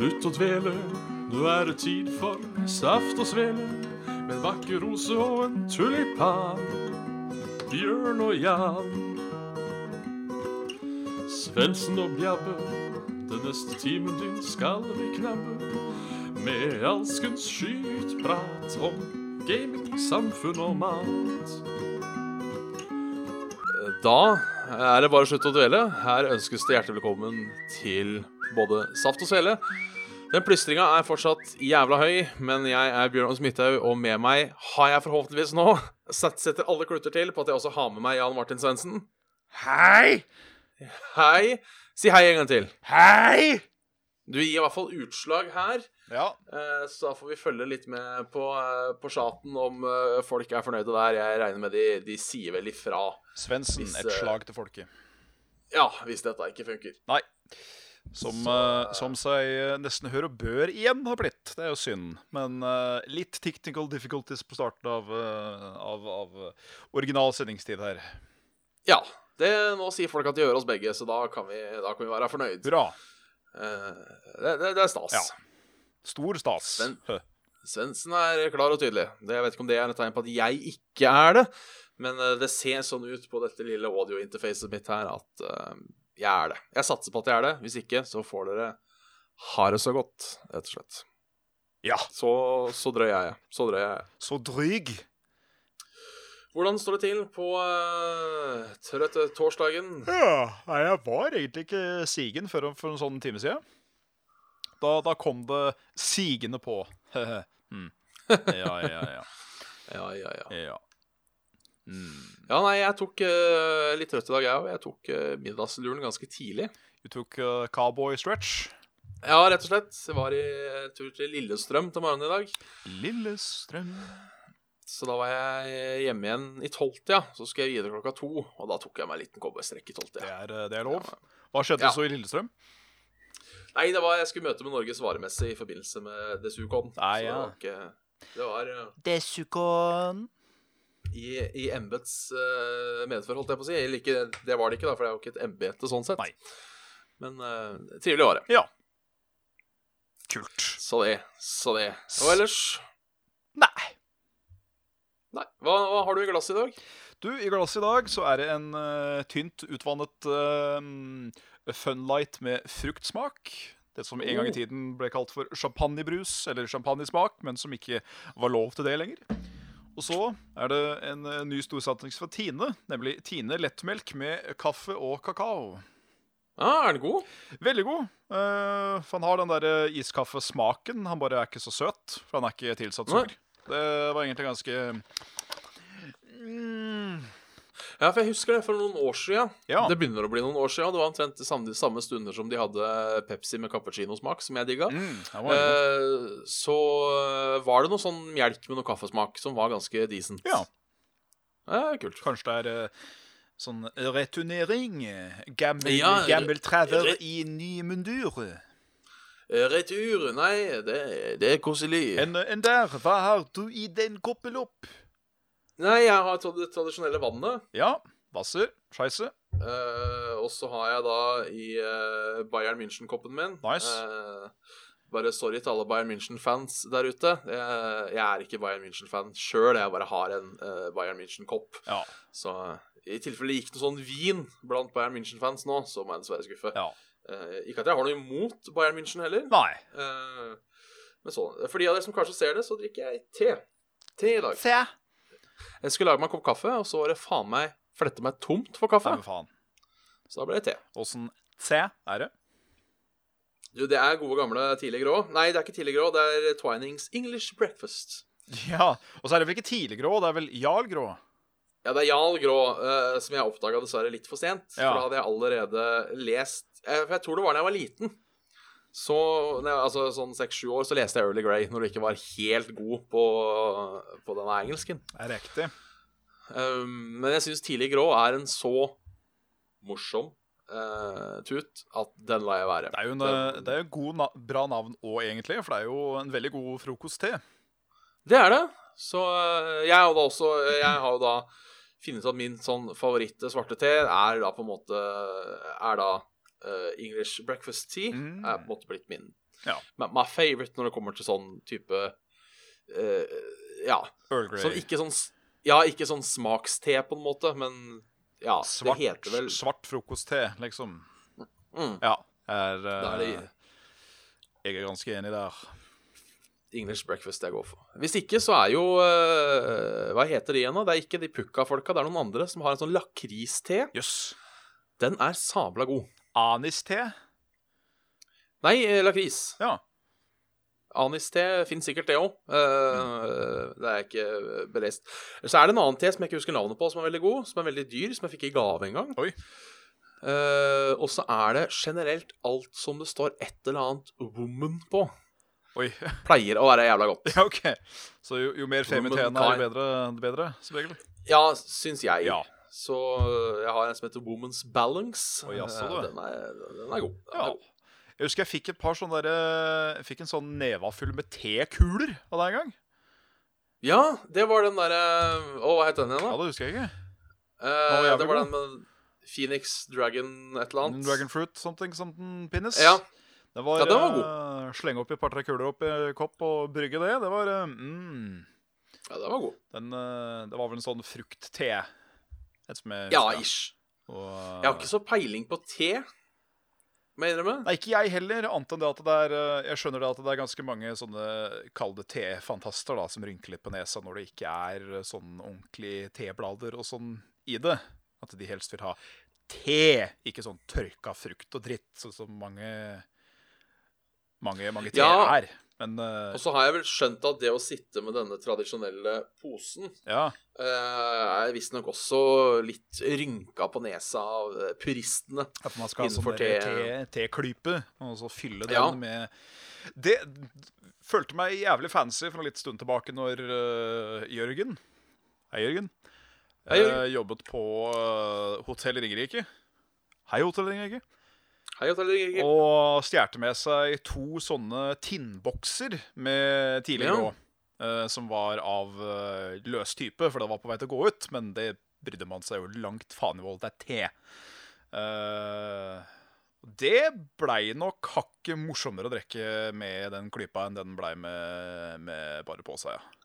Slutt å dvele, nå er det tid for saft og svele. Med en vakker rose og en tulipan. Bjørn og Jan. Svendsen og Bjabbe, den neste timen din skal vi knabbe. Med alskens skytprat om gaming, samfunn og mat. Da er det bare slutt å dvele. Her ønskes det hjertelig velkommen til både Saft og Svele. Den plystringa er fortsatt jævla høy, men jeg er Bjørn Smithaug, og med meg har jeg forhåpentligvis nå setter alle klutter til på at jeg også har med meg Jan Martin Svendsen. Hei! Hei. Si hei en gang til. Hei! Du gir i hvert fall utslag her, Ja. eh, så da får vi følge litt med på, eh, på chaten om eh, folk er fornøyde der. Jeg regner med de, de sier vel ifra. Svendsen, et slag til folket. Ja, hvis dette ikke funker. Nei. Som, eh, som seg eh, nesten hør og bør igjen har blitt. Det er jo synd. Men uh, litt technical difficulties på starten av, uh, av, av original sendingstid her. Ja. Det, nå sier folk at de hører oss begge, så da kan vi, da kan vi være fornøyd. Bra. Det, det, det er stas. Ja. Stor stas. Sven, Svendsen er klar og tydelig. Det, jeg vet ikke om det er et tegn på at jeg ikke er det, men det ser sånn ut på dette lille audio-interfacet mitt her at jeg er det. Jeg satser på at jeg er det. Hvis ikke, så får dere ha det så godt, rett og slett. Ja. Så, så drøy er jeg. Så drøy er jeg. Så dryg. Hvordan står det til på uh, trøtte torsdagen? Ja, nei, jeg var egentlig ikke sigen før for en sånn time siden. Da, da kom det sigende på. mm. Ja, ja, ja. Ja, ja, ja. ja. Mm. Ja, nei, jeg tok uh, litt trøtt i dag, jeg òg. Jeg tok uh, middagsluren ganske tidlig. Du tok uh, cowboy stretch. Ja, rett og slett. Jeg var i eh, tur til Lillestrøm til morgenen i dag. Lillestrøm Så da var jeg hjemme igjen i tolvtida. Så skulle jeg videre klokka to, og da tok jeg meg en liten cowboystrekk i Det tolvtida. Ja. Det, det er lov. Hva skjedde Ja. så i Lillestrøm? Nei, det var jeg skulle møte med Norges varemesse i forbindelse med Desukon. Nei, Så det ja. var ikke Det var eh, Desukon. I, i embets uh, medfør, holdt jeg på å si. Ikke, det var det ikke, da, for det er jo ikke et embete sånn sett. Nei. Men uh, trivelig var det. Ja. Kult. Så det, så det. Og ellers Nei. Nei. Hva, hva har du i glasset i dag? Du, i glasset i dag så er det en uh, tynt utvannet uh, Funlight med fruktsmak. Det som en gang i Oh. tiden ble kalt for champagnebrus, eller champagnesmak, men som ikke var lov til det lenger. Og så er det en uh, ny storsatsing fra Tine, nemlig Tine lettmelk med kaffe og kakao. Ah, er den god? Veldig god. Uh, for han har den der uh, iskaffesmaken. Han bare er ikke så søt, for han er ikke tilsatt sukker. Det var egentlig ganske mm, Ja, for jeg husker det for noen år siden. Ja. Det begynner å bli noen år siden. Det var omtrent samme, samme stunder som de hadde Pepsi med cappuccinosmak, som jeg digga. mm, var. Eh, så eh, var det noe sånn melk med noe kaffesmak som var ganske decent. Ja. Eh, kult. Kanskje det er eh, sånn returnering. Gammel, Ja, gammel traver i ny mundur. Eh, Retur, nei, det, det er koselig. Enn en der, hva har du i den koppen opp? Nei, jeg har tatt det tradisjonelle vannet. Ja, Wasser, scheisse. eh, og så har jeg da i eh, Bayern München-koppen min Nice. eh, Bare sorry til alle Bayern München-fans der ute. Jeg, jeg er ikke Bayern München-fan sjøl, jeg bare har en eh, Bayern München-kopp. Ja. Så i tilfelle det gikk noe sånn vin blant Bayern München-fans nå, så må jeg dessverre skuffe. ja. Eh, ikke at jeg har noe imot Bayern München heller. Nei. Eh, men sånn, For de av dere som kanskje ser det, så drikker jeg te. Te i dag. Se. Jeg skulle lage meg en kopp kaffe, og så var det faen meg flette meg tomt for kaffe. Nei, men faen. Så da ble det te. Åssen te er det? Du, det er gode gamle tidlig grå. Nei, det er ikke tidlig grå, det er Twinings English Breakfast. Ja. Og så er det vel ikke tidlig grå, det er vel jarlgrå? Ja, det er Jarl Grå, uh, som jeg oppdaga dessverre litt for sent. Ja. For da hadde jeg allerede lest eh, For jeg tror det var da jeg var liten. Så altså sånn seks-sju år så leste jeg Early Grey når du ikke var helt god på, på denne engelsken. Det er riktig. Um, men jeg syns Tidlig grå er en så morsom uh, tut at den lar jeg være. Det er jo en, Den- det er god na bra navn òg, egentlig. For det er jo en veldig god frokost-te. Det er det. Så uh, jeg har da også Jeg har jo da funnet ut at min sånn favoritte svarte te er da på en måte Er da øh, English breakfast tea. Mm. Er på en måte blitt min Ja. my, favorite når det kommer til sånn type uh, Ja. Earl Grey. Sånn ikke sånn Ja, ikke sånn smakste, på en måte, men ja, svart, det heter vel svart frokostte, liksom. Mm. Ja. Er, uh, er det Jeg er ganske enig der. English breakfast jeg går for. Hvis ikke, så er jo uh, Hva heter de igjen, da? Det er ikke de pukka-folka, det er noen andre som har en sånn lakriste. Yes. Den er sabla god. Aniste? Nei, eh, lakris. Ja. Anis-te finnes sikkert, det òg. Det er ikke eh, belest. Så er det en annen te som jeg ikke husker navnet på, som er veldig god, som er veldig dyr, som jeg fikk i gave en gang. Eh, og så er det generelt alt som det står et eller annet 'woman' på. Oi. Pleier å være jævla godt. Ja, OK. Så jo, jo mer fem i teen er, jo bedre, bedre, som regel. Ja, syns jeg. Ja. Så øh, jeg har en som heter Woman's Balance. Oh, jaså, den, er, den er god. Den Ja. er god. Jeg husker jeg fikk et par sånne der, Jeg fikk en sånn neva full med tekuler av deg en gang. ja, det var den derre Å, hva het den igjen, da? Ja, det husker jeg ikke. Eh, det var god. den med Phoenix Dragon et eller annet. Dragon fruit, something, something pinnes. Ja. Det var, Ja, den var eh, Slenge opp et par-tre kuler opp i kopp og brygge det. Det var mm, ja, den var god. den, Det var vel en sånn fruktte. Et som jeg Ja, ish. Og, Jeg har ikke så peiling på te, må jeg innrømme. Nei, ikke jeg heller, annet enn det at det er eh, Jeg skjønner det at det er ganske mange sånne Kall det tefantaster da, som rynker litt på nesa når det ikke er eh, sånn ordentlig teblader og sånn i det. At de helst vil ha te, ikke sånn tørka frukt og dritt, sånn som mange mange, mange te Ja. er. Men uh... Og så har jeg vel skjønt at det å sitte med denne tradisjonelle posen ja. uh, er visstnok også litt rynka på nesa av eh, puristene. At man skal ha sånn der te- te- teklype, og så fylle den Ja. med Det følte meg jævlig fancy for en litt stund tilbake når uh, Jørgen Hei, Jørgen. Hei, Jørgen. jobbet på Hotell Ringerike. Hei, Hotell Ringerike. Hei, Og stjerte med seg to sånne tinnbokser med tidlig Ja. grå. eh, som var av uh, løs type, for det var på vei til å gå ut. Men det brydde man seg jo langt faen i vold. Det er te. Uh, det blei nok hakket morsommere å drikke med den klypa enn den blei med, med bare på seg. Ja.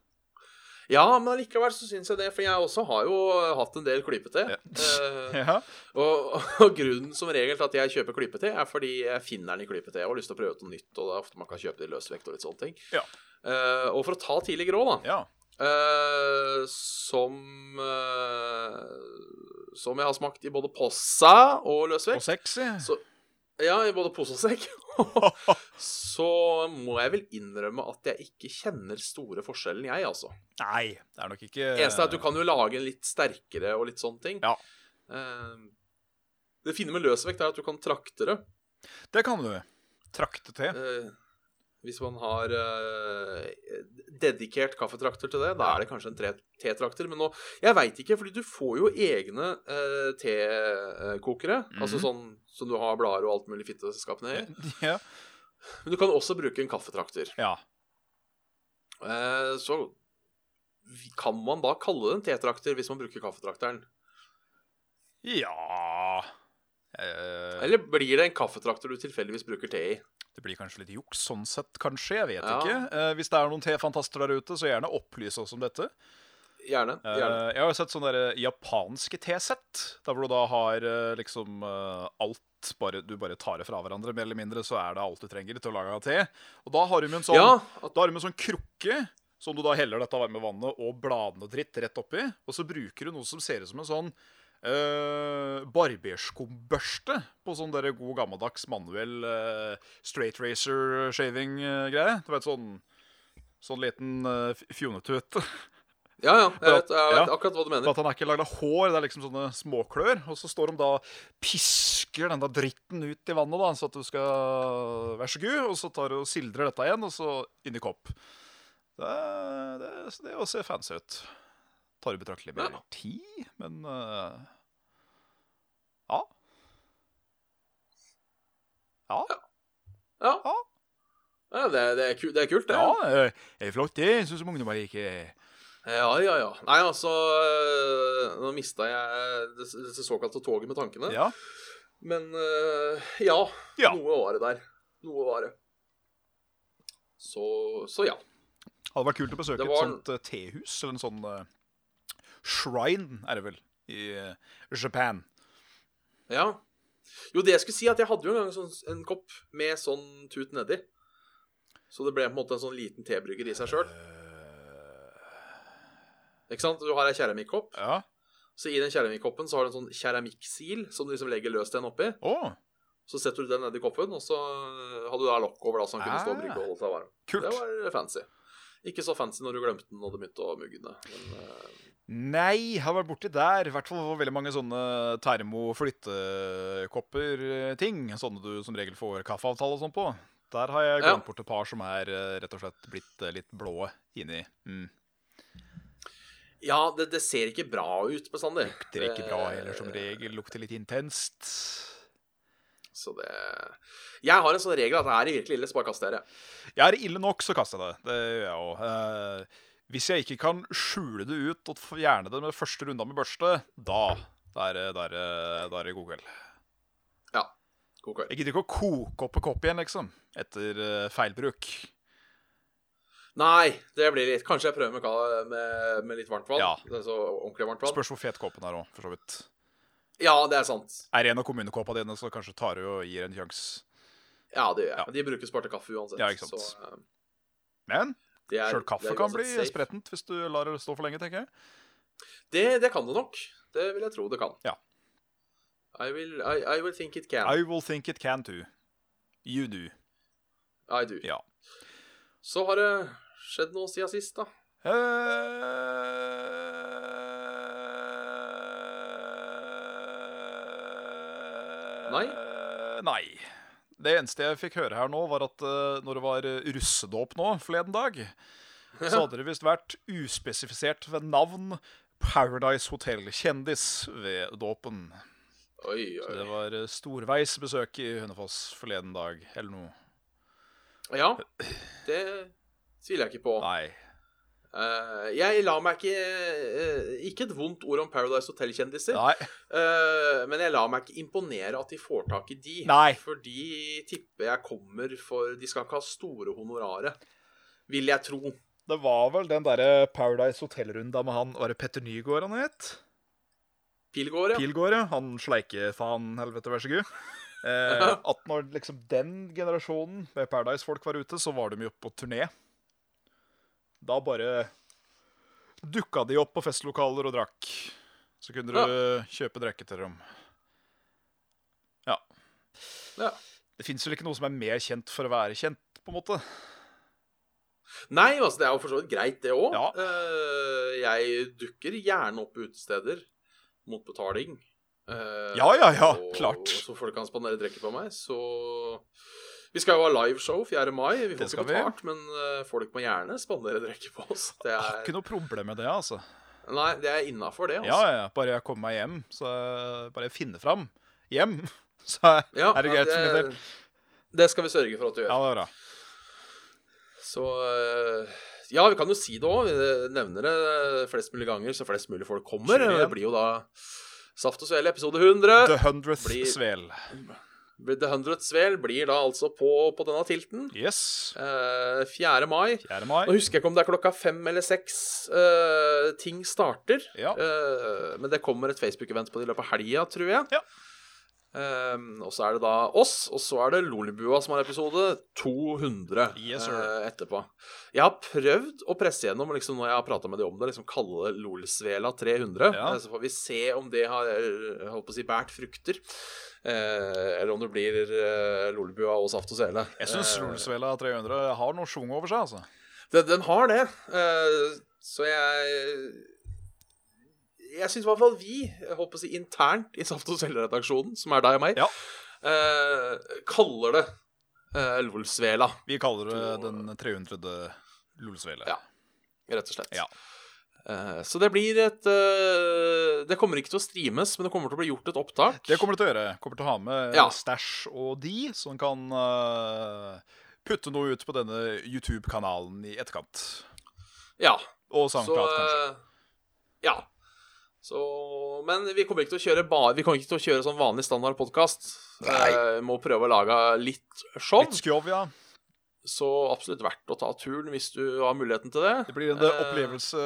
Ja, men allikevel så syns jeg det, for jeg også har jo hatt en del klypete. Ja. Eh, Ja. og, og grunnen som regel til at jeg kjøper klypete, er fordi jeg finner den i klypete. Jeg har lyst til å prøve noe nytt, og det er ofte man kan kjøpe det i løsvekt og litt sånne ting. Ja. Eh, og for å ta tidlig grå, da, ja. eh, som eh, Som jeg har smakt i både Possa og Og løsvekt. sexy. Så, ja, i både pose og sekk. så må jeg vel innrømme at jeg ikke kjenner store forskjellen, jeg, altså. Nei, det er nok ikke Eneste er at du kan jo lage en litt sterkere og litt sånne ting. Ja. Eh, det fine med løsvekt er at du kan trakte det. Det kan du. Trakte til. Hvis man har eh, dedikert kaffetrakter til det, da er det kanskje en tetrakter. Men nå Jeg veit ikke, fordi du får jo egne eh, tekokere. Mhm. Altså sånn som du har blader og alt mulig fitteselskapene i. Ja. Men du kan også bruke en kaffetrakter. ja. Eh, så kan man da kalle det en tetrakter hvis man bruker kaffetrakteren? Ja eh, Eller blir det en kaffetrakter du tilfeldigvis bruker te i? Det blir kanskje litt juks sånn sett, kanskje. Jeg vet Ja. ikke. Eh, hvis det er noen tefantaster der ute, så gjerne opplys oss om dette. Gjerne. Eh, gjerne. jeg har jo sett sånne der japanske tesett, der hvor du da har eh, liksom eh, alt bare, Du bare tar det fra hverandre, mer eller mindre, så er det alt du trenger til å lage te. Og da har du med en sånn, Ja, at, da har du med en sånn krukke som du da heller dette varme vannet og bladene og dritt rett oppi. Og så bruker du noe som ser ut som en sånn uh, barberskumbørste på sånn der god gammeldags manuell uh, straight racer shaving-greie. Du vet sånn Sånn liten uh, fjonetut. ja, ja. Jeg vet, jeg vet Ja. akkurat hva du mener. at han er ikke lagd av hår, det er liksom sånne småklør. Og så står de da pisker den da dritten ut i vannet, da, så at du skal Vær så god. Og så tar du og sildrer dette igjen, og så inn i kopp. Det, det, det å se fancy ut. Tar i betraktelig mer Ja. tid, men uh, Ja. Ja. Ja, Ja. ja det, det, er ku, det er kult, det. ja eh, det er flott, det. Sånn som ungdommer liker. Ja, ja, ja. Nei, altså øh, Nå mista jeg det, det såkalte toget med tankene. Ja. Men uh, ja, Ja. Noe var det der. Noe var det. Så, så ja. Hadde vært kult å besøke var- et sånt eh, tehus, eller en sånn eh, shrine, er det vel, i eh, Japan. Ja. Jo, det jeg skulle si, at jeg hadde jo en gang sånn, en kopp med sånn tut nedi. Så det ble på en måte en sånn liten tebrygger i seg sjøl. Ikke sant? Du har ei keramikkopp, Ja. så i den keramikkoppen så har du en sånn keramikksil som du liksom legger løs den oppi. Oh. Så setter du den nedi koppen, og så hadde du da lokk over, da, så den kunne stå og Ah. brygge og holde seg varm. kult. Det var fancy. Ikke så fancy når du glemte den og det begynte å mugne. Men eh, Nei, jeg har vært borti der. I hvert fall veldig mange sånne termo-flyttekopper-ting. Sånne du som regel får kaffeavtale og sånn på. Der har jeg Ja. glemt bort et par som er eh, rett og slett blitt eh, litt blå inni. Mm. ja, det, det ser ikke bra ut bestandig. Lukter er ikke bra heller, som Eh, regel. Lukter litt intenst. Så det Jeg har en sånn regel at det er virkelig ille, så bare kaster jeg det. Ja, er det ille nok, så kaster jeg det. Det gjør jeg òg. Hvis jeg ikke kan skjule det ut og fjerne det med første runda med børste, da da er det, god kveld. Ja. God kveld. Jeg gidder ikke å koke opp en kopp igjen, liksom. Etter eh, feilbruk. Nei, det blir litt Kanskje jeg prøver med, med, med litt varmt vann. Ja. Så ordentlig varmt vann. Spørs hvor fet kåpen er òg, for så vidt. Ja, det er sant. Er det en av kommunekåpa dine, så kanskje tar du og gir en sjanse. Ja, det gjør jeg. Ja. De bruker sparte kaffe uansett. Ja, ikke sant. Så, uh... Men sjøl kaffe kan bli safe. sprettent hvis du lar det stå for lenge, tenker jeg. Det, det kan det nok. Det vil jeg tro det kan. Ja. I will, I, I will think it can. I will think it can too. You do. I do. Ja. Så har det skjedd noe siden sist, da. Nei? Nei. Det eneste jeg fikk høre her nå, var at uh, når det var eh, russedåp nå forleden dag, så hadde det visst vært uspesifisert ved navn Paradise Hotel-kjendis ved dåpen. Oi, oi. Så det var eh, storveis besøk i Hønefoss forleden dag, eller noe. Ja, det tviler jeg ikke på. Nei. Eh, jeg la meg ikke uh, Ikke et vondt ord om Paradise Hotel-kjendiser. Eh, men jeg lar meg ikke imponere at de får tak i de. Nei. For de tipper jeg kommer for De skal ikke ha store honoraret. Vil jeg tro. Det var vel den derre Paradise Hotel-runda med han Var det Petter Nygaard han het? Pilgård, ja. Pilgård, ja. Han sleikefaen, helvete, vær så god. Eh, at når liksom den generasjonen med Paradise-folk var ute, så var de jo på turné. Da bare dukka de opp på festlokaler og drakk. Så kunne du kjøpe drikke til dem. Ja. ja. Det fins vel ikke noe som er mer kjent for å være kjent, på en måte. Nei, altså det er jo for så vidt greit, det òg. Ja. jeg dukker gjerne opp på utesteder mot betaling. Eh, Ja, ja, ja, og- klart. Så folk kan spandere drikke på meg. Så Vi skal jo ha liveshow 4. mai. Vi får Det ikke vi. betalt, men eh, folk må gjerne spandere drikke på oss. Det Jeg har er, ikke noe problem med det, altså. nei, det er innafor, det. Altså. ja, ja. Bare jeg kommer meg hjem, så bare jeg finner fram hjem, så Ja, er det greit min det skal vi sørge for at du gjør. Ja, det er bra. Så eh, Ja, vi kan jo si det òg. Vi nevner det flest mulig ganger, så flest mulig folk kommer. Det blir jo da Saft og Svele episode 100. The hundredth Blir- svel. The Hundredth Svel blir da altså på, på denne tilten. Yes. Eh, 4. mai. 4. mai. Nå husker jeg ikke om det er klokka fem eller seks eh, ting starter. Ja. Eh, men det kommer et Facebook-event på det i løpet av helga, tror jeg. Ja. Eh, og så er det da oss, og så er det Lolibua som har episode 200 Yes, eh, etterpå. Jeg har prøvd å presse gjennom liksom, når jeg har prata med de om det, liksom kalle det Lolsvela 300. Ja. Eh, så får vi se om det har holdt på å si, bært frukter. Eh, eller om det blir eh, Lolbua og Saft og Sele. Jeg syns Lolsvela 300 har noe schwung over seg, altså. den, den har det. eh, så jeg Jeg syns i hvert fall vi, jeg håper å si internt i Saft og Sele-redaksjonen, som er deg og meg, Ja. eh, kaller det Lolsvela, Vi kaller det den 300. Lolsvele. Ja. rett og slett. Ja. Eh, så det blir et eh, Det kommer ikke til å streames, men det kommer til å bli gjort et opptak. Det kommer det til å gjøre. Kommer til å ha med Ja. Stæsj og de, som kan eh, putte noe ut på denne YouTube-kanalen i etterkant. Ja. Og Så SoundCloud, kanskje. Ja. Så, men vi kommer ikke til å kjøre Vi kommer ikke til å kjøre sånn vanlig standard podkast. Må prøve å lage litt show. Litt skjov, ja. Så absolutt verdt å ta turen hvis du har muligheten til det. Det blir en Eh, opplevelse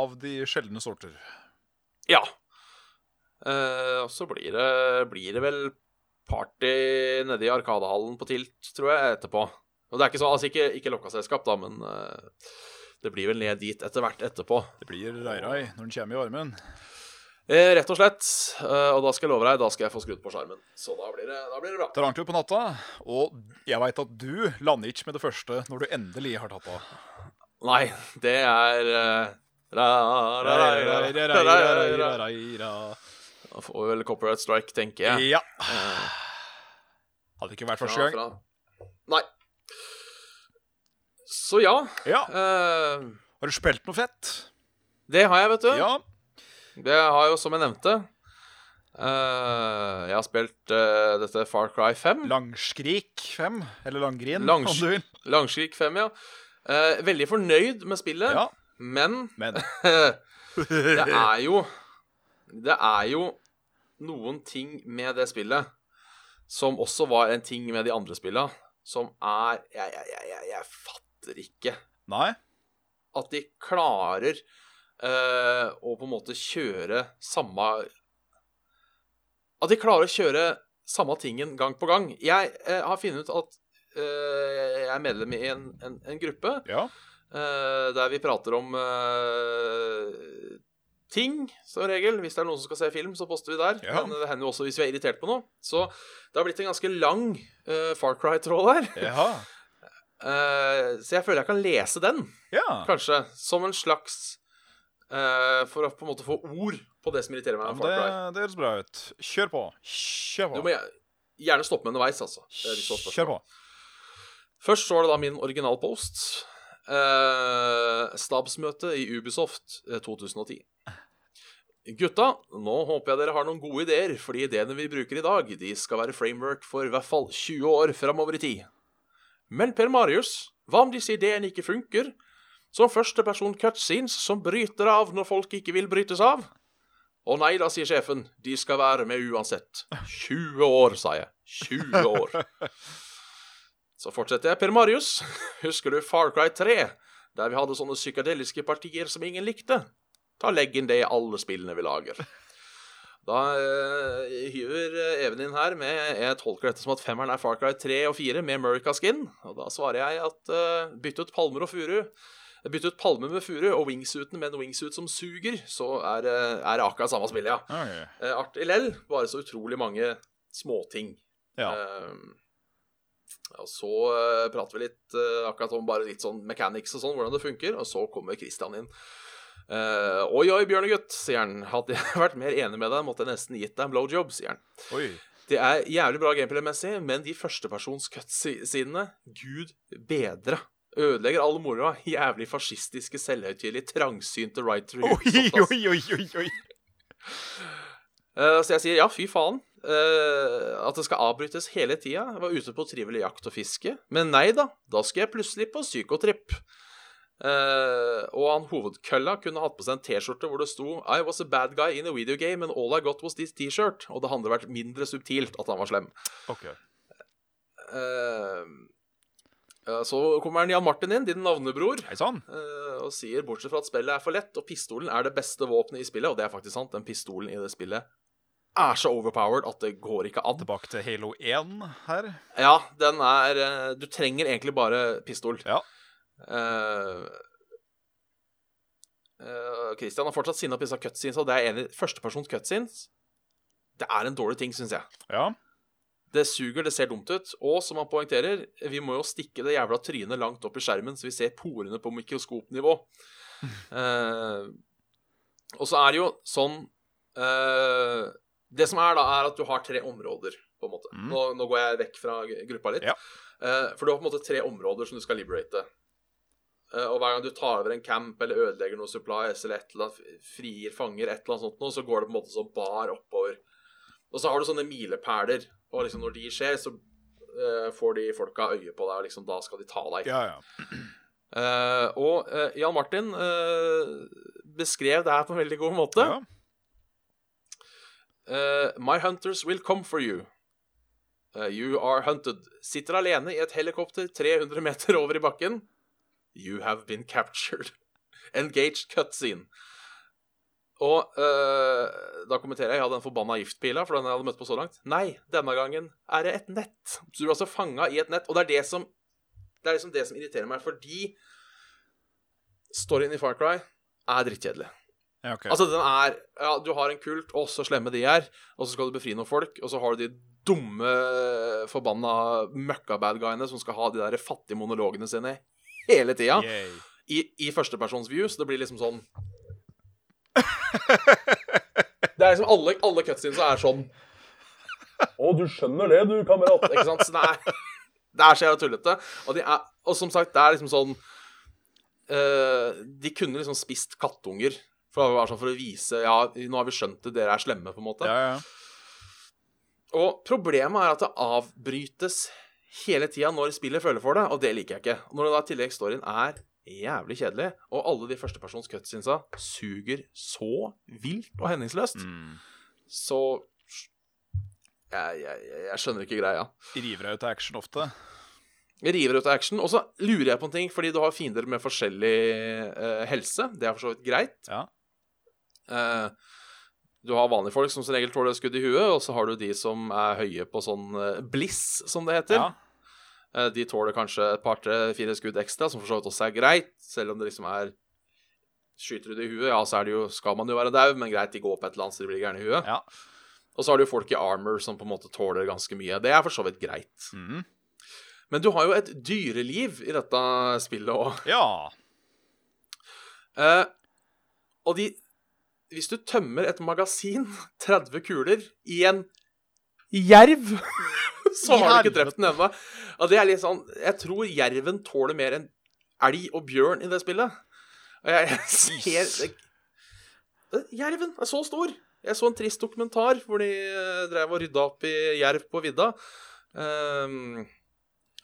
av de sjeldne sorter. Ja. Eh, og så blir det, blir det vel party nede i Arkadehallen på Tilt, tror jeg, etterpå. Og det er ikke sånn, altså ikke, ikke lokkaselskap, da, men eh, det blir vel ned dit etter hvert etterpå. Det blir rai-rai når den kommer i varmen. Eh, rett og slett. Eh, og da skal jeg love deg, da skal jeg få skrudd på skjermen. Så da blir det, da blir det bra. Tar tur på natta, og jeg veit at du lander ikke med det første når du endelig har tatt av. Nei, det er eh, Da får vi vel copyright strike, tenker jeg. Ja. Eh. Hadde ikke vært første gang. Nei. Så ja. ja. Eh. Har du spilt noe fett? Det har jeg, vet du. Ja. Det har jo, som jeg nevnte uh, Jeg har spilt uh, dette Far Cry 5. Langskrik 5, eller Langgrin, Langs- om du vil. Langskrik 5, ja. Uh, veldig fornøyd med spillet, Ja, men men det er jo Det er jo noen ting med det spillet som også var en ting med de andre spillene, som er Jeg, jeg, jeg, jeg, jeg fatter ikke Nei. at de klarer eh, å på en måte kjøre samme At de klarer å kjøre samme tingen gang på gang. Jeg uh, har funnet ut at uh, jeg er medlem i en, en, en gruppe Ja. der vi prater om ting, som regel. Hvis det er noen som skal se film, så poster vi der. Ja. Men det hender jo også hvis vi er irritert på noe. Så det har blitt en ganske lang Far Cry-tråd her. Ja. Så jeg føler jeg kan lese den ja. kanskje, som en slags eh, For å på en måte få ord på det som irriterer meg Ja, det, det høres bra ut. Kjør på. Kjør Du må gjerne stoppe meg underveis, altså. Kjør på. Først så var det da min originalpost. Uh, stabsmøte i Ubisoft eh, 2010. Gutta, nå håper jeg dere har noen gode ideer, fordi ideene vi bruker i dag, de skal være framework for i hvert fall 20 år framover i tid. Men Per Marius, hva om disse ideene ikke funker? Som førsteperson cutscenes som bryter av når folk ikke vil brytes av? Å nei da, sier sjefen, de skal være med uansett. 20 år, sa jeg. 20 år. Så fortsetter jeg. Per Marius, husker du Far Cry 3, der vi hadde sånne psykadeliske partier som ingen likte? Ta Legg inn det i alle spillene vi lager. Da uh, hyver eh, Even inn her med Jeg tolker dette som at femmeren er Far Cry 3 og 4 med America Skin. Og da svarer jeg at uh, bytt ut palmer og furu. Bytt ut palme med furu og wingsuiten med en wingsuit som suger, så er det er det akkurat samme spillet, ja. Okay. Uh, artig lell, bare så utrolig mange småting. Ja. Ehm, og så eh, prater vi litt eh, akkurat om bare litt sånn mechanics og sånn, hvordan det funker, og så kommer Christian inn. Uh, oi, oi, bjørnegutt, sier han. Hadde jeg vært mer enig med deg, måtte jeg nesten gitt deg en blowjob, sier han. Oi. Det er jævlig bra gameplay-messig, men de førstepersons cutscenene, gud bedre. Ødelegger alle moroa. Jævlig fascistiske, selvhøytidelige, trangsynte right to Oi, oi, oi, oi, oi. Eh, så jeg sier ja, fy faen. Eh, at det skal avbrytes hele tida. Jeg var ute på trivelig jakt og fiske. Men nei da, da skal jeg plutselig på psykotripp. Eh, og han hovedkølla kunne hatt på seg en T-skjorte hvor det sto I was a bad guy in a video game and all I got was this T-shirt. Og det hadde vært mindre subtilt at han var slem. Ok. Eh, eh, så kommer Jan Martin inn, din navnebror, Hei sann. eh, og sier bortsett fra at spillet er for lett, og pistolen er det beste våpenet i spillet, og det er faktisk sant, den pistolen i det spillet er så overpowered at det går ikke an. Tilbake til Halo 1 her. Ja, den er eh, Du trenger egentlig bare pistol. Ja. Uh, eh, Christian har fortsatt sinna på disse cutscenes, og det er enig. Førstepersons cutscenes Det er en dårlig ting, syns jeg. Ja. Det suger, det ser dumt ut. Og som han poengterer, vi må jo stikke det jævla trynet langt opp i skjermen, så vi ser porene på mikroskopnivå. uh, og så er det jo sånn uh, Det som er, da, er at du har tre områder, på en måte. Mm. Nå, nå går jeg vekk fra gruppa litt. Ja. Uh, for du har på en måte tre områder som du skal liberate. Og hver gang du tar over en camp eller ødelegger noe supplies eller et eller annet, frier fanger, et eller annet sånt, noe, så går det på en måte sånn bar oppover. Og så har du sånne milepæler, og liksom når de skjer, så uh, får de folka øye på deg, og liksom da skal de ta deg. Ja, ja. Uh, og uh, Jan Martin beskrev det her på en veldig god måte. ja. My hunters will come for you. You are hunted. Sitter alene i et helikopter 300 meter over i bakken. You have been captured. Engaged cutscene. Og eh, da kommenterer jeg ja, den forbanna giftpila, for den jeg hadde møtt på så langt. Nei, denne gangen er det et nett. Så du er altså fanga i et nett. Og det er det som Det er liksom det som irriterer meg, fordi storyen i Far Cry er drittkjedelig. Ja, okay. Altså, den er Ja, du har en kult, og så slemme de er, og så skal du befri noen folk, og så har du de dumme, forbanna møkka-bad-guyene som skal ha de der fattige monologene sine hele tida. I, i førstepersons view, så det blir liksom sånn Det er liksom alle, alle cutscenes er sånn Å, du skjønner det, du, kamerat. Ikke sant? Så det er, det er så jævla tullete. Og, de er, og som sagt, det er liksom sånn uh, De kunne liksom spist kattunger for, sånn for å vise Ja, nå har vi skjønt det, dere er slemme, på en måte. Ja, ja. Og problemet er at det avbrytes hele tida når spillet føler for det, og det liker jeg ikke. Når det da i tillegg storyen er jævlig kjedelig, og alle de førstepersons cutscenesa suger så vilt og henningsløst, Mm. så jeg, jeg, jeg, skjønner ikke greia. River deg ut av action ofte. River ut av action, og så lurer jeg på en ting, fordi du har fiender med forskjellig eh, helse. Det er for så vidt greit. Ja. Eh, du har vanlige folk som som regel tåler skudd i huet, og så har du de som er høye på sånn eh, bliss, som det heter. ja. Eh, De tåler kanskje et par, tre, fire skudd ekstra, som for så vidt også er greit, selv om det liksom er Skyter du det i huet, ja, så er det jo, skal man jo være daud, men greit, de går på et eller annet så de blir gærne i huet. Ja. Og så har du jo folk i armor som på en måte tåler ganske mye. Det er for så vidt greit. Mm. Men du har jo et dyreliv i dette spillet òg. ja. Eh, og de Hvis du tømmer et magasin, 30 kuler, i en jerv Så har du ikke drept den ennå. Og det er litt sånn Jeg tror jerven tåler mer enn elg og bjørn i det spillet. Og jeg, jeg ser jeg, Jerven er så stor. Jeg så en trist dokumentar hvor de eh, drev og rydda opp i jerv på vidda. Um,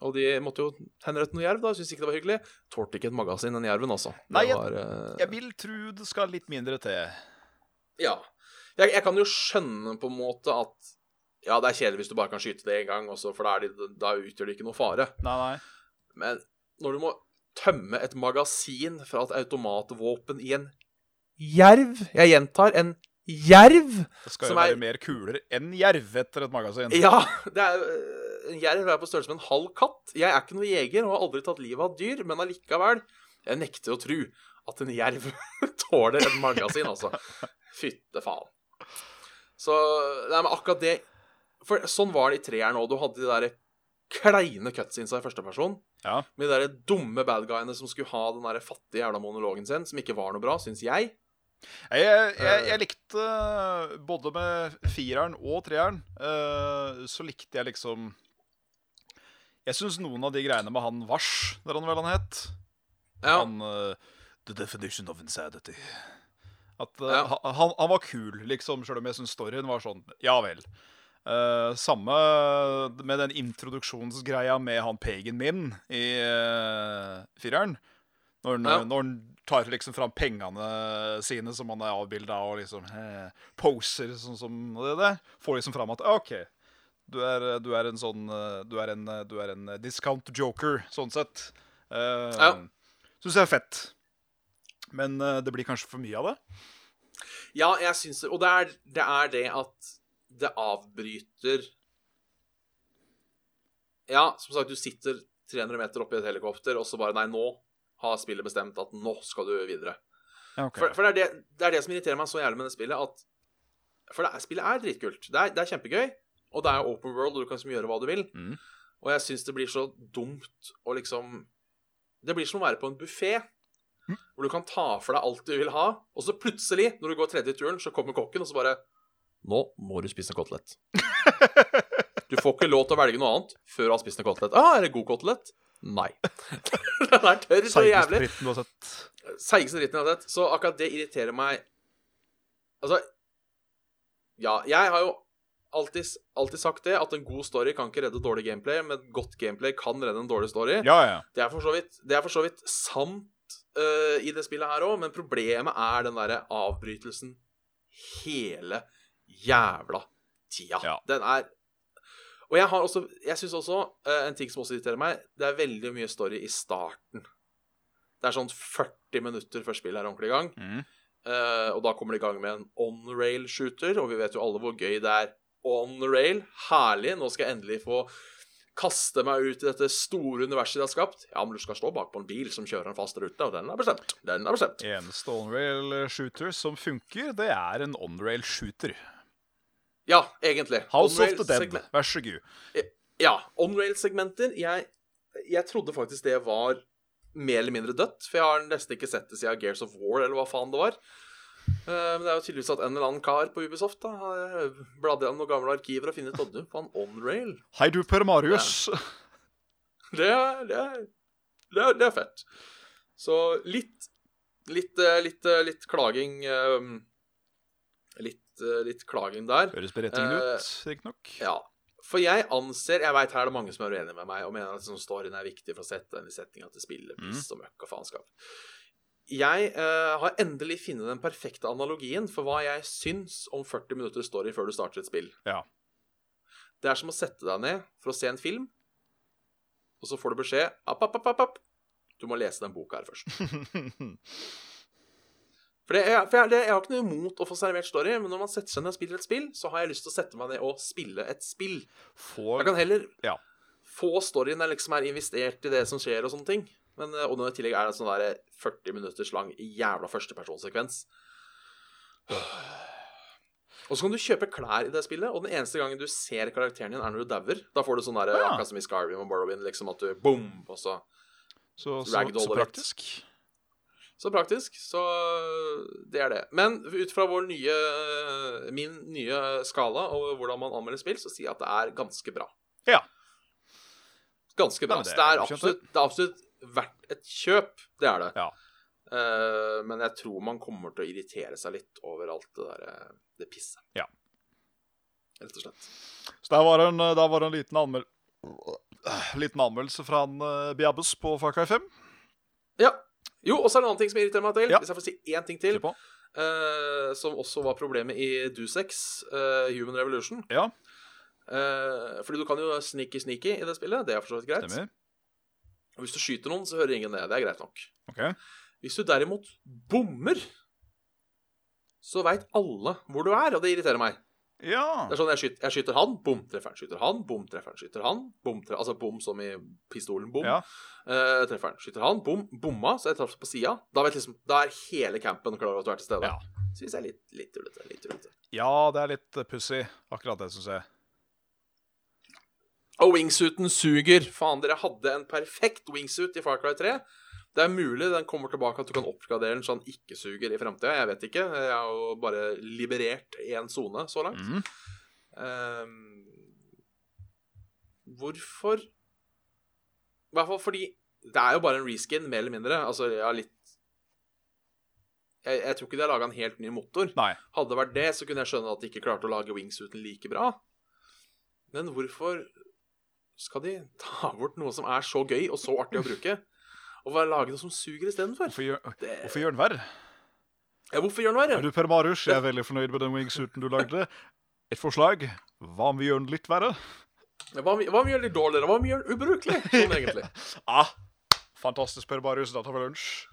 og de måtte jo henrette noe jerv, da. Syns ikke det var hyggelig. Tålte ikke et magasin, den jerven, altså. Nei, jeg- var, uh... Jeg vil tro det skal litt mindre til. Ja. Jeg, jeg kan jo skjønne på en måte at Ja, det er kjedelig hvis du bare kan skyte det én gang, også, for da, er de, da utgjør det ikke noe fare. Nei, nei. Men når du må tømme et magasin fra et automatvåpen i en jerv Jeg gjentar en jerv! Det skal jo være er- mer kuler enn jerv etter et magasin. Ja, det er, en jerv er på størrelse med en halv katt. Jeg er ikke noen jeger og har aldri tatt livet av dyr, men allikevel Jeg nekter å tro at en jerv tåler et magasin, altså. Fytte faen. Så Nei, men akkurat det For sånn var det i treeren òg. Du hadde de der kleine cutsinsa i første person. Ja. Med de der dumme badguyene som skulle ha den der fattige jævla monologen sin, som ikke var noe bra, syns jeg. Jeg, jeg, jeg, jeg likte både med fireren og treeren, eh, så likte jeg liksom Jeg syns noen av de greiene med han Vars, der han vel han het Ja. Han eh, The definition of insanity. At eh, Ja. han, han, han var kul, liksom, sjøl om jeg syns storyen var sånn Ja vel. Eh, samme med den introduksjonsgreia med han Pagan Min i uh, fireren. Når Ja. når han tar liksom fram pengene sine som han er avbilda og liksom eh, poser sånn som det der. Får liksom fram at OK, du er, du er en sånn eh, Du er en, du er en discount joker, sånn sett. Uh, Ja. Syns jeg er fett. Men uh, det blir kanskje for mye av det? Ja, jeg syns Og det er, det er det at det avbryter Ja, som sagt, du sitter 300 meter oppe i et helikopter, og så bare Nei, nå har spillet bestemt at nå skal du videre. Okay. For, for det, er det, det er det som irriterer meg så jævlig med det spillet, at For det spillet er dritkult. Det er, det er kjempegøy, og det er open world, og du kan liksom gjøre hva du vil. Mm. Og jeg syns det blir så dumt å liksom Det blir som å være på en buffé. Hvor du kan ta for deg alt du vil ha, og så plutselig, når du går tredje turen, så kommer kokken, og så bare Nå må du spise en kotelett. Du får ikke lov til å velge noe annet før du har spist en kotelett. Ah, er det god kotelett? Nei. Den er tørr så jævlig. Seigeste dritten du har sett. Seigeste dritten jeg har sett. Så akkurat det irriterer meg Altså Ja, jeg har jo alltid, alltid sagt det, at en god story kan ikke redde dårlig gameplay, men godt gameplay kan redde en dårlig story. Ja, ja. Det er for så vidt, det er for så vidt sant uh, i det spillet her òg, men problemet er den derre avbrytelsen hele jævla tida. Ja. Den er Og jeg har også Jeg syns også uh, en ting som også irriterer meg, det er veldig mye story i starten. Det er sånn 40 minutter før spillet er ordentlig i gang. Mm. Uh, og da kommer de i gang med en on-rail-shooter, og vi vet jo alle hvor gøy det er on-rail. Herlig. Nå skal jeg endelig få kaste meg ut i dette store universet de har skapt. Ja, men du skal stå bak på en bil som kjører en fast rute, og den er bestemt. Den er bestemt. Eneste on-rail shooter som funker, det er en on-rail shooter. Ja, egentlig. House of the Dead, vær så god. Ja, on-rail-segmenter. Jeg, jeg trodde faktisk det var mer eller mindre dødt, for jeg har nesten ikke sett det siden Gears of War, eller hva faen det var. Eh, Men det er jo tydeligvis at en eller annen kar på Ubisoft da, har bladd gjennom noen gamle arkiver og funnet ut på en on-rail Hei, du Per Marius. det er, det, er, det, er, det er fett. Så litt Litt, eh, litt, eh, litt klaging Litt, litt klaging der. Høres berettigende uh, ut, riktignok. Ja. For jeg anser Jeg veit her er det mange som er uenige med meg og mener at liksom, storyen er viktig for å sette den i settinga til spillet. Piss og møkk og faenskap. Jeg eh, har endelig funnet den perfekte analogien for hva jeg syns om 40 minutter story før du starter et spill. Ja. Det er som å sette deg ned for å se en film, og så får du beskjed app, app, app, app. Du må lese den boka her først. For, det, er- for jeg, det, jeg har ikke noe imot å få servert story, men når man setter seg ned og spiller et spill, så har jeg lyst til å sette meg ned og spille et spill. For... Jeg kan heller Ja. få storyen jeg liksom er investert i det som skjer, og sånne ting. Men, eh, og når i tillegg er det en sånn der 40 minutters lang jævla førstepersonsekvens. Og så kan du kjøpe klær i det spillet, og den eneste gangen du ser karakteren din, er når du dauer. Da får du sånn der, Ja. akkurat som i Skyrim og Morrowind, liksom at du boom, og så Så, så, så praktisk. Så praktisk. Så det er det. Men ut fra vår nye, min nye skala og hvordan man anmelder spill, så sier jeg at det er ganske bra. Ja. Ganske bra. Ja, det Så det, er er absolutt, det er absolutt verdt et kjøp. Det er det. Ja. Uh, men jeg tror man kommer til å irritere seg litt over alt det der eh, det pisset. Ja. Rett og slett. Så der var en, der var en liten, anmel liten anmeldelse fra en uh, Biabus på Far Cry 5. Ja. Jo, og så er det en annen ting som irriterer meg til. Ja. Hvis jeg får si én ting til. uh, eh, som også var problemet i Dusex, uh, Human Revolution. Ja, Eh, fordi du kan jo sneaky-sneaky i det spillet. Det er for så vidt greit. stemmer. Og hvis du skyter noen, så hører ingen det. Det er greit nok. Okay. Hvis du derimot bommer, så veit alle hvor du er, og det irriterer meg. Ja. Det er sånn, Jeg skyter, jeg skyter han, bom, treffer han. Skyter han, bom, treffer han. Skyter han, bom, treffer Altså bom som i pistolen, bom. ja. Uh, treffer han. Skyter han, bom, bomma, så jeg traff på sida. Da, liksom, da er hele campen klar over at du er til stede. Ja. Syns jeg er litt, litt tullete. Ja, det er litt pussig, akkurat det, syns jeg. Og wingsuiten suger. Faen, dere hadde en perfekt wingsuit i Far Cry 3. Det er mulig den kommer tilbake at du kan oppgradere den så den ikke suger i framtida. Jeg vet ikke. Jeg har jo bare liberert én sone så langt. Mm. Um, hvorfor I hvert fall fordi det er jo bare en reskin, mer eller mindre. Altså, jeg har litt jeg, jeg tror ikke de har laga en helt ny motor. Nei. Hadde det vært det, så kunne jeg skjønne at de ikke klarte å lage wingsuiten like bra. Men hvorfor skal de ta bort noe som er så gøy og så artig å bruke, og lage noe som suger istedenfor? Hvorfor gjør, Det- hvorfor gjør den verre? Ja, hvorfor gjør den Er verre? du Per Marius? Jeg er veldig fornøyd med den wingsuiten du lagde. Et forslag. Hva om vi gjør den litt verre? Hva om vi hva om vi gjør den litt dårligere? Hva om vi gjør den ubrukelig? Sånn egentlig. Ah, fantastisk, Per Marius. Da tar vi lunsj.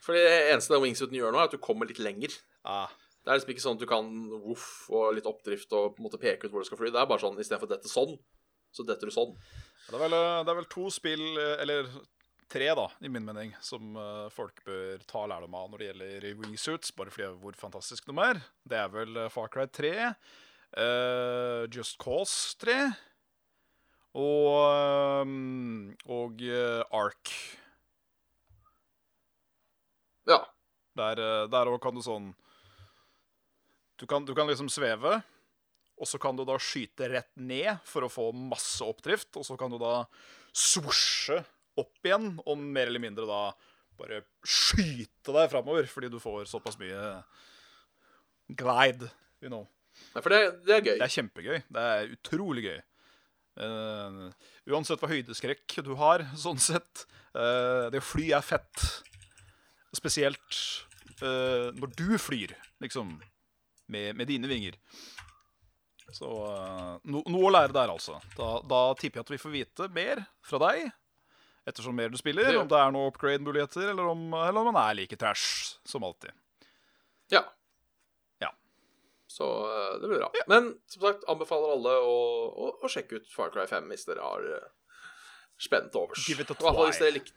For det eneste den wingsuiten gjør nå, er at du kommer litt lenger. Ah. Det er liksom ikke sånn at du kan voff og litt oppdrift og på en måte peke ut hvor du skal fly. Det er bare sånn istedenfor dette sånn, så detter du sånn. Det er, vel, det er vel to spill, eh, eller tre, da, i min mening, som eh, folk bør ta lærdom av når det gjelder wingsuits, bare fordi hvor fantastisk de er. Det er vel eh, Far Cry 3, uh, Just Cause 3 og, um, og uh, Ark. Ja. Der òg kan du sånn du kan, du kan liksom sveve, og så kan du da skyte rett ned for å få masse oppdrift, og så kan du da svosje opp igjen og mer eller mindre da bare skyte deg framover fordi du får såpass mye glide, you know. Nei, For det, det er gøy. Det er kjempegøy. Det er utrolig gøy. Uh, uansett hva høydeskrekk du har, sånn sett. Uh, det å fly er fett. Spesielt uh, når du flyr, liksom. Med, med dine vinger. Så eh, no, noe å lære der, altså. Da, da tipper jeg at vi får vite mer fra deg ettersom mer du spiller. Det. Om det er noen upgrade-muligheter, eller, om- eller om man er like trash som alltid. Ja. Ja. Så eh, det blir bra. Men som sagt, anbefaler alle å, å, å sjekke ut Far Cry 5 hvis dere har uh, spent overs. Give it a I hvis try. dere likte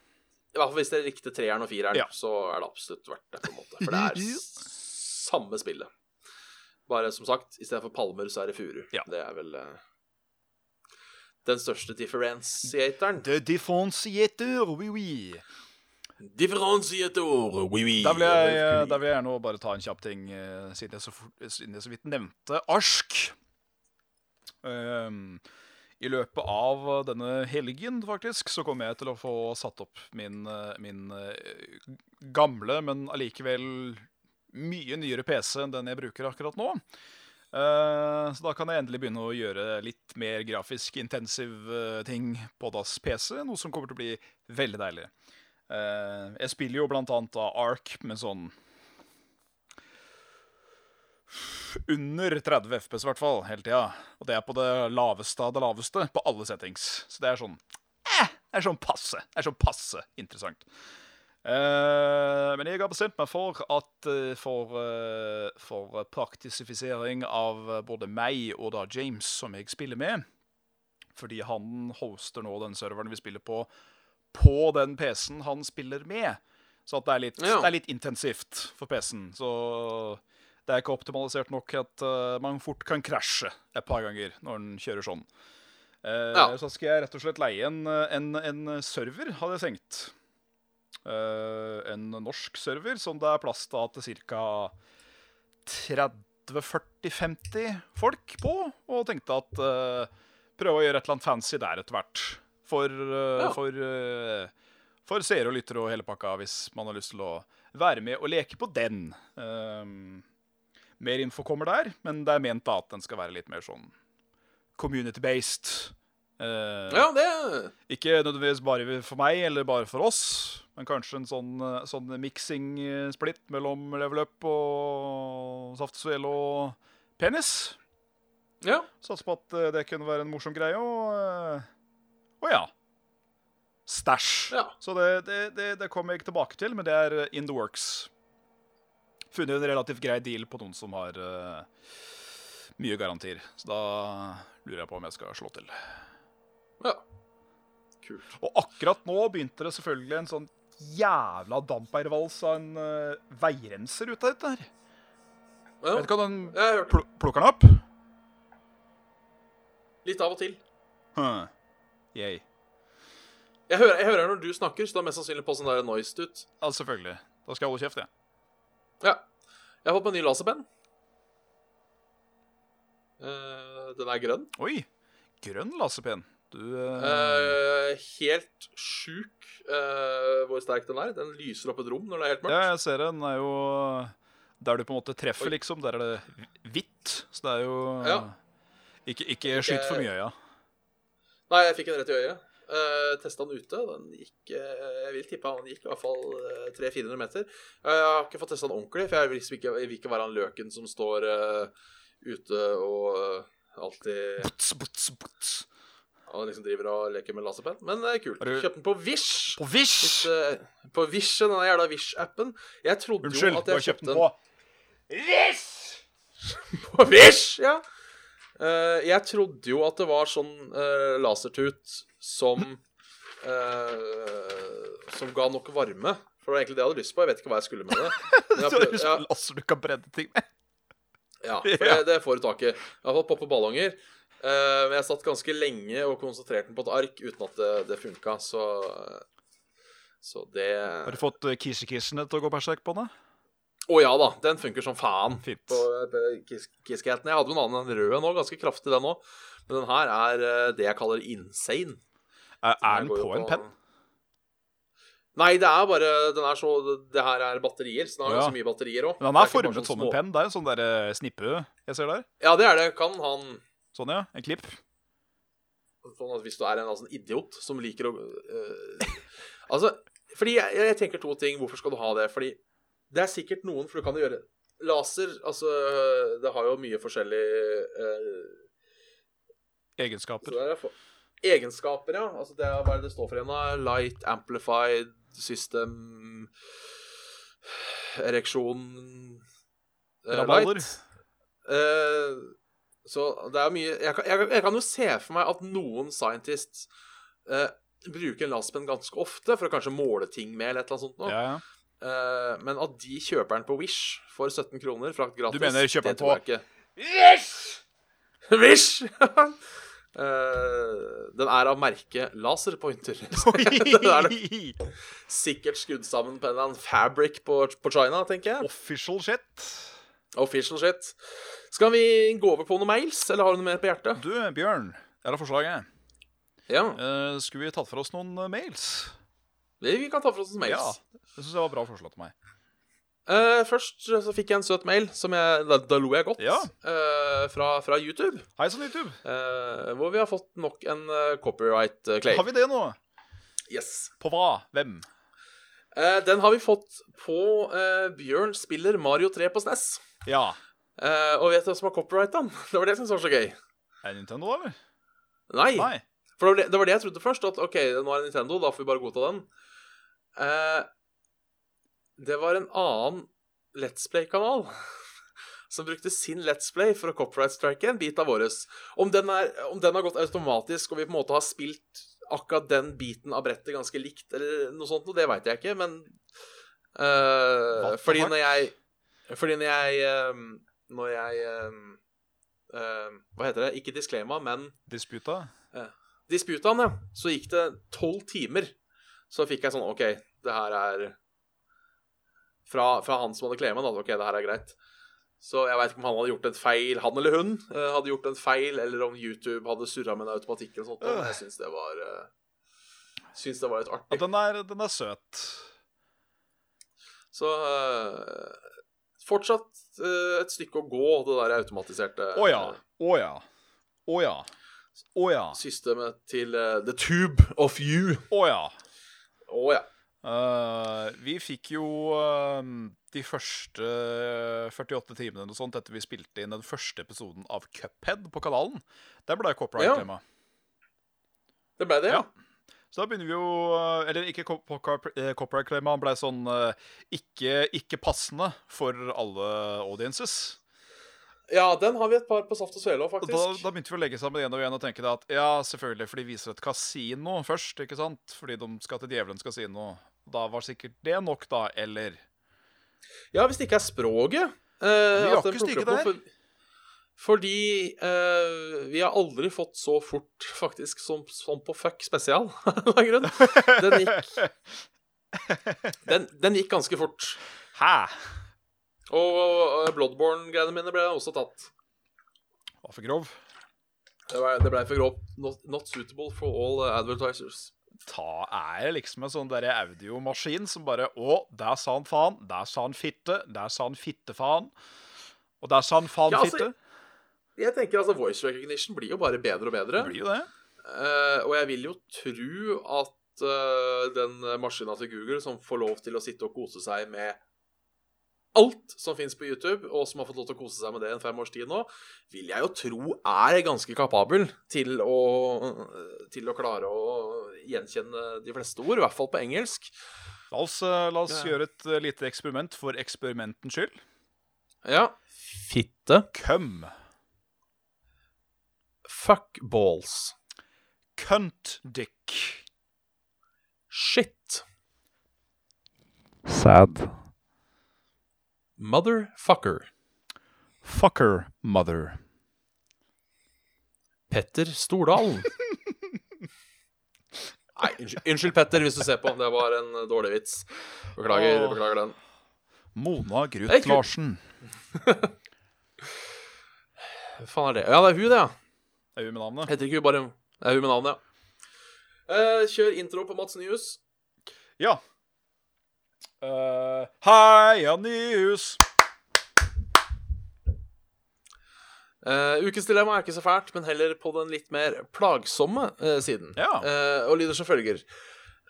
i hvert fall hvis dere likte treeren og fireren, Ja. så er det absolutt verdt det. på en måte For det er samme spillet. Bare som sagt, i stedet for palmer, så er det furu. Ja. Det er vel uh, den største differensiatoren. The differentiator, oui, oui. Differensiator, oui, oui. Da vil, jeg, da vil jeg gjerne bare ta en kjapp ting, eh, siden jeg så, siden jeg så vidt nevnte Arsk. Um, I løpet av denne helgen, faktisk, så kommer jeg til å få satt opp min, eh, min eh, gamle, men allikevel mye nyere PC enn den jeg bruker akkurat nå. Eh, så da kan jeg endelig begynne å gjøre litt mer grafisk intensiv eh, ting på DAS PC, noe som kommer til å bli veldig deilig. Eh, jeg spiller jo blant annet da Ark med sånn under 30 FPS i hvert fall, hele tida. Og det er på det laveste av det laveste på alle settings. Så det er sånn eh, Det er sånn passe. Det er sånn passe interessant. Eh, men jeg har bestemt meg for at uh, for, uh, for praktisifisering av både meg og da James, som jeg spiller med Fordi han hoster nå den serveren vi spiller på, på den PC-en han spiller med. Så at det er litt, Ja. det er litt intensivt for PC-en. Så det er ikke optimalisert nok at man fort kan krasje et par ganger når den kjører sånn. Ja. Så skal jeg rett og slett leie en, en, en server, hadde jeg tenkt. Eh, en norsk server som det er plass da til ca. 30-40-50 folk på. Og tenkte at uh, prøve å gjøre et eller annet fancy der etter hvert. For, uh, Ja. for, uh, for seere og lyttere og hele pakka, hvis man har lyst til å være med og leke på den. Um, mer info kommer der, men det er ment da at den skal være litt mer sånn community-based. Uh, Ja, det Ikke nødvendigvis bare for meg eller bare for oss, men kanskje en sånn, eh, sånn mixing-splitt mellom Level Up og Saft og Penis. Ja. Satser på at eh, det kunne være en morsom greie, og, eh, og ja. Stæsj. Ja. Så det, det, det, det kommer jeg ikke tilbake til, men det er eh, in the works. Funnet en relativt grei deal på noen som har uh, mye garantier. Så da lurer jeg på om jeg skal slå til. ja. Kult. Og akkurat nå begynte det selvfølgelig en sånn jævla dampeiervals av en uh, veirenser ut av dette her. Ja, Vet du hva den pl plukker den opp? litt av og til. Huh. Yay. Jeg hører, jeg hører når du snakker, så er mest sannsynlig på sånn der noise ut. Ja, selvfølgelig. Da skal jeg holde kjeft, jeg. Ja. Jeg har fått meg en ny laserpenn. Uh, den er grønn. Oi. Grønn laserpenn. Du Eh, helt sjuk eh, hvor sterk den er. Den lyser opp et rom når det er helt mørkt. Ja, jeg ser det. Den er jo Der du på en måte treffer, Oi. liksom. Der er det hvitt. Så det er jo Ja. Ikke, ikke skyt for mye i øya. Nei, jeg fikk en rett i øyet. Uh, Testa den ute. Den gikk uh, Jeg vil tippe han gikk i hvert fall uh, 300-400 meter. Uh, jeg har ikke fått testa den ordentlig, for jeg vil ikke, jeg vil ikke være han løken som står ute og alltid Buts, buts, buts. Og liksom driver og leker med laserpenn. Men det er kult. Du- Kjøpte den på Wish. På Wish! Hvis, uh, på Wish, den jævla Wish-appen. Jeg trodde Unnskyld, jo at jeg kjøpt kjøpte den på Wish! På Wish, ja. Uh, jeg trodde jo at det var sånn uh, lasertut som eh, Som ga nok varme. For det var egentlig det jeg hadde lyst på. Jeg vet ikke hva jeg skulle med det. Men jeg på laser du kan brenne ting med. ja, for det, det får du tak i. Fått poppe ballonger. Eh, men jeg satt ganske lenge og konsentrerte den på et ark uten at det, det funka, så Så det Har du fått kisekissene til å gå berserk på den? Å ja da, den funker som faen. Fint. På eh, Kiss-. Jeg hadde jo en annen, den rød nå, ganske kraftig den òg. Men den her er eh, det jeg kaller insane. Er, er den på en penn? Nei, det er bare Den er så Det her er batterier, så den har ja. ganske mye batterier òg. Den er formet som en penn. Det er en sånn der eh, snippe jeg ser der. Ja, det er det. Kan han Sånn, ja. En klipp. sånn at Hvis du er en altså, idiot som liker å uh, Altså, fordi jeg, jeg tenker to ting. Hvorfor skal du ha det? Fordi det er sikkert noen For du kan jo gjøre laser Altså, det har jo mye forskjellig uh, Egenskaper. er for- Egenskaper, ja. Altså, det hva er det det står for igjen? da? Light amplified system Ereksjon uh, Rabalder. light. Eh, så det er mye jeg kan, jeg, jeg kan jo se for meg at noen scientists eh, bruker en laserpenn ganske ofte for å kanskje måle ting med, eller et eller annet sånt. noe. Ja, ja. Eh, men at de kjøper den på Wish for 17 kroner, frakt gratis Du mener kjøper den på- ikke. Wish! Eh, den er av merket Laserpointer. den er sikkert skrudd sammen på en eller annen fabric på, på China, tenker jeg. Official shit. Official shit. Skal vi gå over på noen mails, eller har du noe mer på hjertet? Du, Bjørn. er det forslaget. Ja, Uh, skulle vi tatt for oss noen eh, mails? vi, kan ta for oss noen mails. Ja. Det syns jeg var bra forslag til meg. Uh, først så fikk jeg en søt mail, som jeg, da, da lo jeg godt, Ja. uh, fra, fra YouTube. Hei sann, YouTube. Uh, hvor vi har fått nok en copyright claim. Har vi det nå? Yes. På hva? Hvem? Den har vi fått på Bjørn spiller Mario 3 på SNES. Ja. Eh, og vet du hvem som har copyright den? Det var det jeg syntes var så gøy. Er det Nintendo, eller? Nei. Nei. For det var det, det var det jeg trodde først. At OK, nå er det Nintendo, da får vi bare godta den. Uh, det var en annen Let's Play-kanal som brukte sin Let's Play for å copyright-strike en bit av våres. Om den, er, om den har gått automatisk, og vi på en måte har spilt akkurat den biten av brettet ganske likt, eller noe sånt, det veit jeg ikke, men uh, Fordi når jeg Fordi når jeg eh, Når jeg uh, eh, Hva heter det? Ikke disklema, men Disputa? disputa han, ja, så gikk det tolv timer. Så fikk jeg sånn OK, det her er Fra, fra han som hadde claima, da. OK, det her er greit. Så jeg veit ikke om han hadde gjort en feil, han eller hun eh, hadde gjort en feil, eller om YouTube hadde surra med en automatikk eller sånt. Men jeg syns det var uh, Syns det var litt Ja, den er, den er søt. Så eh, fortsatt eh, et stykke å gå, det der automatiserte Å ja. Å oh, ja. Å ja. Å ja. systemet til eh, The Tube of You. Å ja. Å ja. Uh, vi fikk jo uh, de første 48 timene eller sånt etter vi spilte inn den første episoden av Cuphead på kanalen. Der ble copyright-tema. Det ble det, ja. Så da begynner vi jo eh, Eller ikke co- co- co- eh, copyright-klema, han ble sånn eh, ikke, ikke passende for alle audiences. Ja, den har vi et par på Saft og Svele faktisk. Da, da begynte vi å legge sammen igjen og igjen og tenke at ja, selvfølgelig, for de viser et kasino først, ikke sant? Fordi de skal til djevelens kasino. Da var sikkert det nok, da, eller Ja, hvis det ikke er språket eh, Vi har ikke stykket der. For, fordi eh, vi har aldri fått så fort, faktisk, som, som på Fuck spesial. Den gikk den, den gikk ganske fort. Hæ? Og, Bloodborne-greiene mine ble også tatt. Var for grov. Det ble, det ble for grov. Not, not suitable for all advertisers. Ta er liksom en sånn derre audiomaskin som bare Å, der sa han faen. Der sa han fitte. Der sa han fittefaen. Og der sa han faen Ja, altså, fitte. Jeg tenker altså Voice recognition blir jo bare bedre og bedre. Det blir jo det. Uh, og jeg vil jo tro at uh, den maskina til Google som får lov til å sitte og kose seg med alt som fins på YouTube, og som har fått lov til å kose seg med det en fem års tid nå, vil jeg jo tro er ganske kapabel til å, til å klare å gjenkjenne de fleste ord, i hvert fall på engelsk. La oss, eh, la oss Ja. gjøre et lite eksperiment for eksperimentens skyld. Ja. Fitte. Køm. Fuckballs. Cuntdick. Shit. Sad. Motherfucker. Fucker mother. Petter Stordalen. Nei, unnskyld, unnskyld, Petter, hvis du ser på. Det var en dårlig vits. Beklager, Åh. beklager den. Mona Gruth Larsen. Hva faen er det? Ja, det er hun, det, ja. Er hun med navnet? Heter ikke hun bare Det er hun med navnet, ja. Uh, kjør intro på Mats Nyhus. Ja. Uh, Heia Nyhus! Uh, ukens dilemma er ikke så fælt, men heller på den litt mer plagsomme uh, siden. Ja. Uh, og lyder som følger.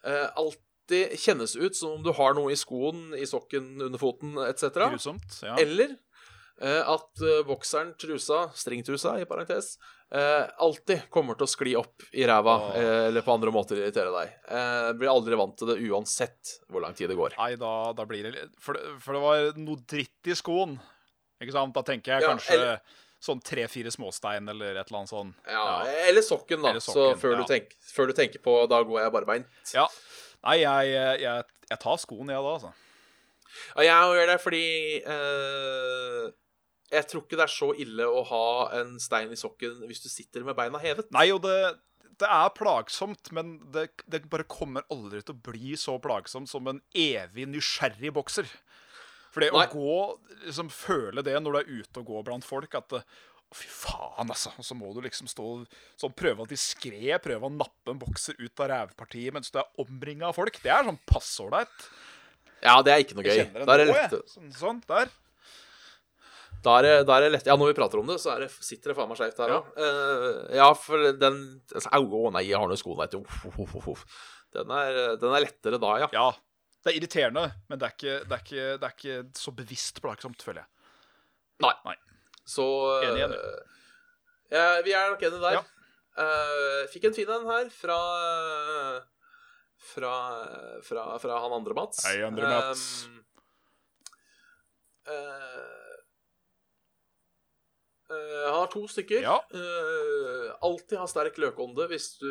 Uh, alltid kjennes ut som om du har noe i skoen, i sokken, under foten etc. Grusomt. Ja. Eller eh, at vokseren, trusa, stringtrusa i parentes, eh, alltid kommer til å skli opp i ræva oh. eh, eller på andre måter irritere deg. Eh, blir aldri vant til det uansett hvor lang tid det går. Nei, da, da blir det for, det for det var noe dritt i skoen. Ikke sant? Da tenker jeg Ja, kanskje eller- sånn tre-fire småstein eller et eller annet sånn. Ja, Eller sokken, da. Eller så før, ja. du tenk, før du tenker på da går jeg barbeint. Ja. Nei, jeg, jeg, jeg tar skoen, jeg da, altså. Ja, jeg gjør det fordi eh, Jeg tror ikke det er så ille å ha en stein i sokken hvis du sitter med beina hevet. Nei, og det, det er plagsomt, men det, det bare kommer aldri til å bli så plagsomt som en evig nysgjerrig bokser. For det Nei. å gå, liksom føle det når du er ute og går blant folk, at å, fy faen, altså. Og så må du liksom stå sånn prøve diskré, prøve å nappe en bokser ut av rævpartiet mens du er omringa av folk. Det er sånn passålreit. Ja, det er ikke noe gøy. Jeg kjenner er det nå, jeg. Sånn, sånn, der. Da er det, da er det lett. Ja, når vi prater om det, så det, sitter det faen meg skjevt her Ja. Uh, ja, for den altså, Au, å nei, jeg har nå skoene uff. Den, er, den er lettere da, ja. Ja, det er irriterende, men det er ikke, det er ikke, det er ikke så bevisst plagsomt, føler jeg. Nei. Nei. Så Enig, enig. Uh, ja, Vi er nok enige der. Ja. Uh, fikk en fin en her fra fra, fra, fra han andre Mats. Hei, andre Mats. Um, eh, eh, han har to stykker. Ja. Uh, alltid ha sterk løkånde hvis du,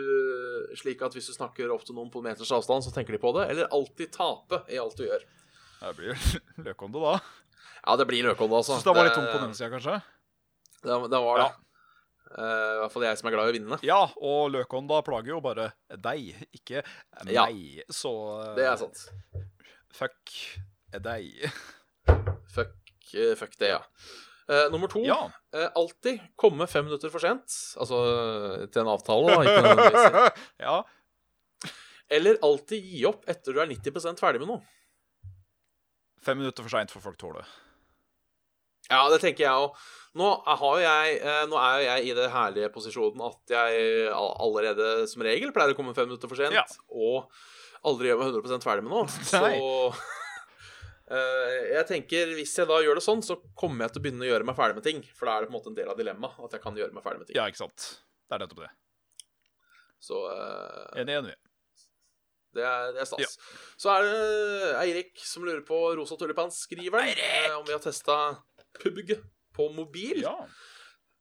slik at hvis du snakker opp til noen på meters avstand, så tenker de på det. Eller alltid tape i alt du gjør. Det blir løkånde, da. Ja, det blir løkånde, altså. Syns det var litt tungt på den sida, kanskje? Det, det var det. Ja. Uh, I hvert fall jeg som er glad i å vinne. Ja, og løkånda plager jo bare deg, ikke Ja. meg. Så uh, Det er sant. Fuck deg. Fuck, eh, fuck det, ja. Eh, nummer to. Ja. uh, alltid komme fem minutter for sent. Altså til en avtale, da. Ja. Eller alltid gi opp etter du er 90% ferdig med noe. Fem minutter for seint får folk tåle. Ja, det tenker jeg òg. Nå, jeg, eh, nå er jo jeg i det herlige posisjonen at jeg allerede som regel pleier å komme fem minutter for sent, Ja. og aldri gjør meg 100% ferdig med noe. Nei. Så jeg tenker hvis jeg da gjør det sånn, så kommer jeg til å begynne å gjøre meg ferdig med ting. For da er det på en måte en del av dilemmaet at jeg kan gjøre meg ferdig med ting. Ja, ikke sant. Det er nettopp det. Så uh, Enig, enig. det, er, det er stas. Ja. Så er det Eirik som lurer på Rosa Tulipan-skriveren. Eh, om vi har testa PUBG på mobil. Ja.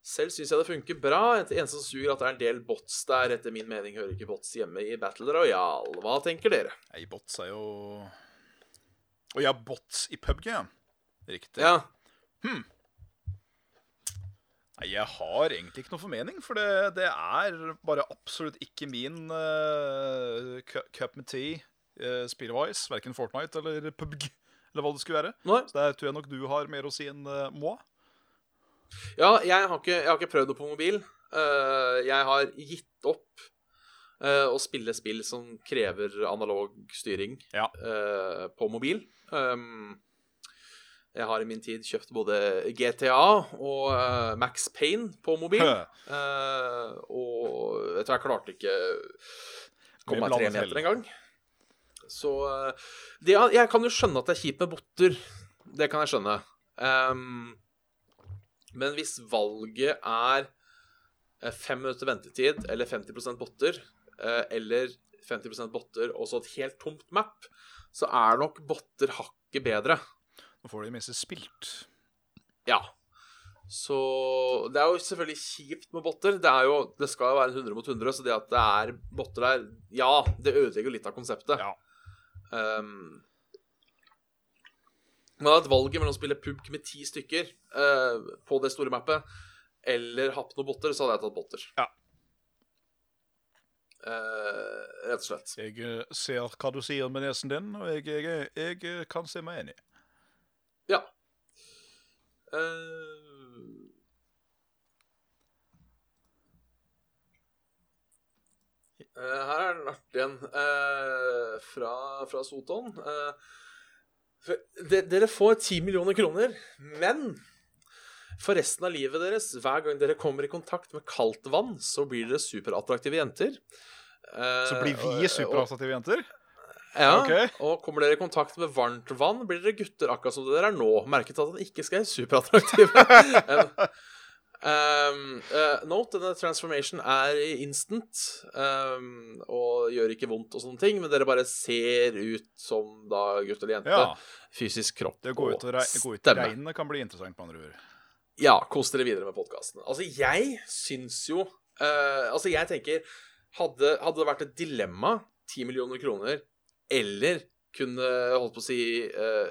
Selv syns jeg det funker bra. Det eneste som suger, at det er en del bots der. Etter min mening hører ikke bots hjemme i Battle Royale. Hva tenker dere? Nei, bots er jo Og jeg har bots i PubG, ja. Riktig. Ja, Nei, jeg har egentlig ikke noe formening, for det, det er bare absolutt ikke min uh, cup med tea uh, spillwise. Verken Fortnite eller PubG, eller hva det skulle være. Nei. Så der tror jeg nok du har mer å si enn uh, moi. ja jeg, har ikke, jeg har ikke prøvd det på mobil. Uh, jeg har gitt opp eh, å spille spill som krever analog styring Ja. eh, på mobil. Um, jeg har i min tid kjøpt både GTA og uh, Max Payne på mobil. Eh, og vet du, jeg klarte ikke komme Med meg tre blandet meter hell. engang. Så uh, det, Jeg kan jo skjønne at det er kjipt med botter. Det kan jeg skjønne. Um, men hvis valget er eh, fem minutter ventetid eller 50 botter, eh, eller 50% botter og så et helt tomt map, så er nok botter hakket bedre. Nå får de minste spilt. Ja. Så det er jo selvfølgelig kjipt med botter. Det, er jo, det skal jo være 100 mot 100, så det at det er botter der Ja, det ødelegger jo litt av konseptet. Ja. Um, men at valget mellom å spille pubk med ti stykker uh, på det store mappet, eller hatt noen botter, så hadde jeg tatt botter. Ja. Eh, rett og slett. Jeg eh, ser hva du sier med nesen din, og jeg, jeg, jeg, eh, kan se meg enig. Ja. Uh, uh, her er den artig en fra, fra Soton. Dere får ti millioner kroner, men for resten av livet deres, hver gang dere kommer i kontakt med kaldt vann, så blir dere superattraktive jenter. Eh, Så blir vi superattraktive jenter. Ja, okay. Og kommer dere i kontakt med varmt vann, blir dere gutter akkurat som dere er nå. Merket at han ikke skrev superattraktive. Um, uh, note, denne transformation er instant um, og gjør ikke vondt og sånne ting, men dere bare ser ut som da gutt eller jente. Ja. Fysisk kropp og Det å gå ut, i stemme. regnet kan bli interessant, med andre ord. Ja, kos dere videre med podkasten. Altså, jeg syns jo uh, Altså, jeg tenker hadde, hadde det vært et dilemma, 10 millioner kroner, eller kunne, holdt på å si uh,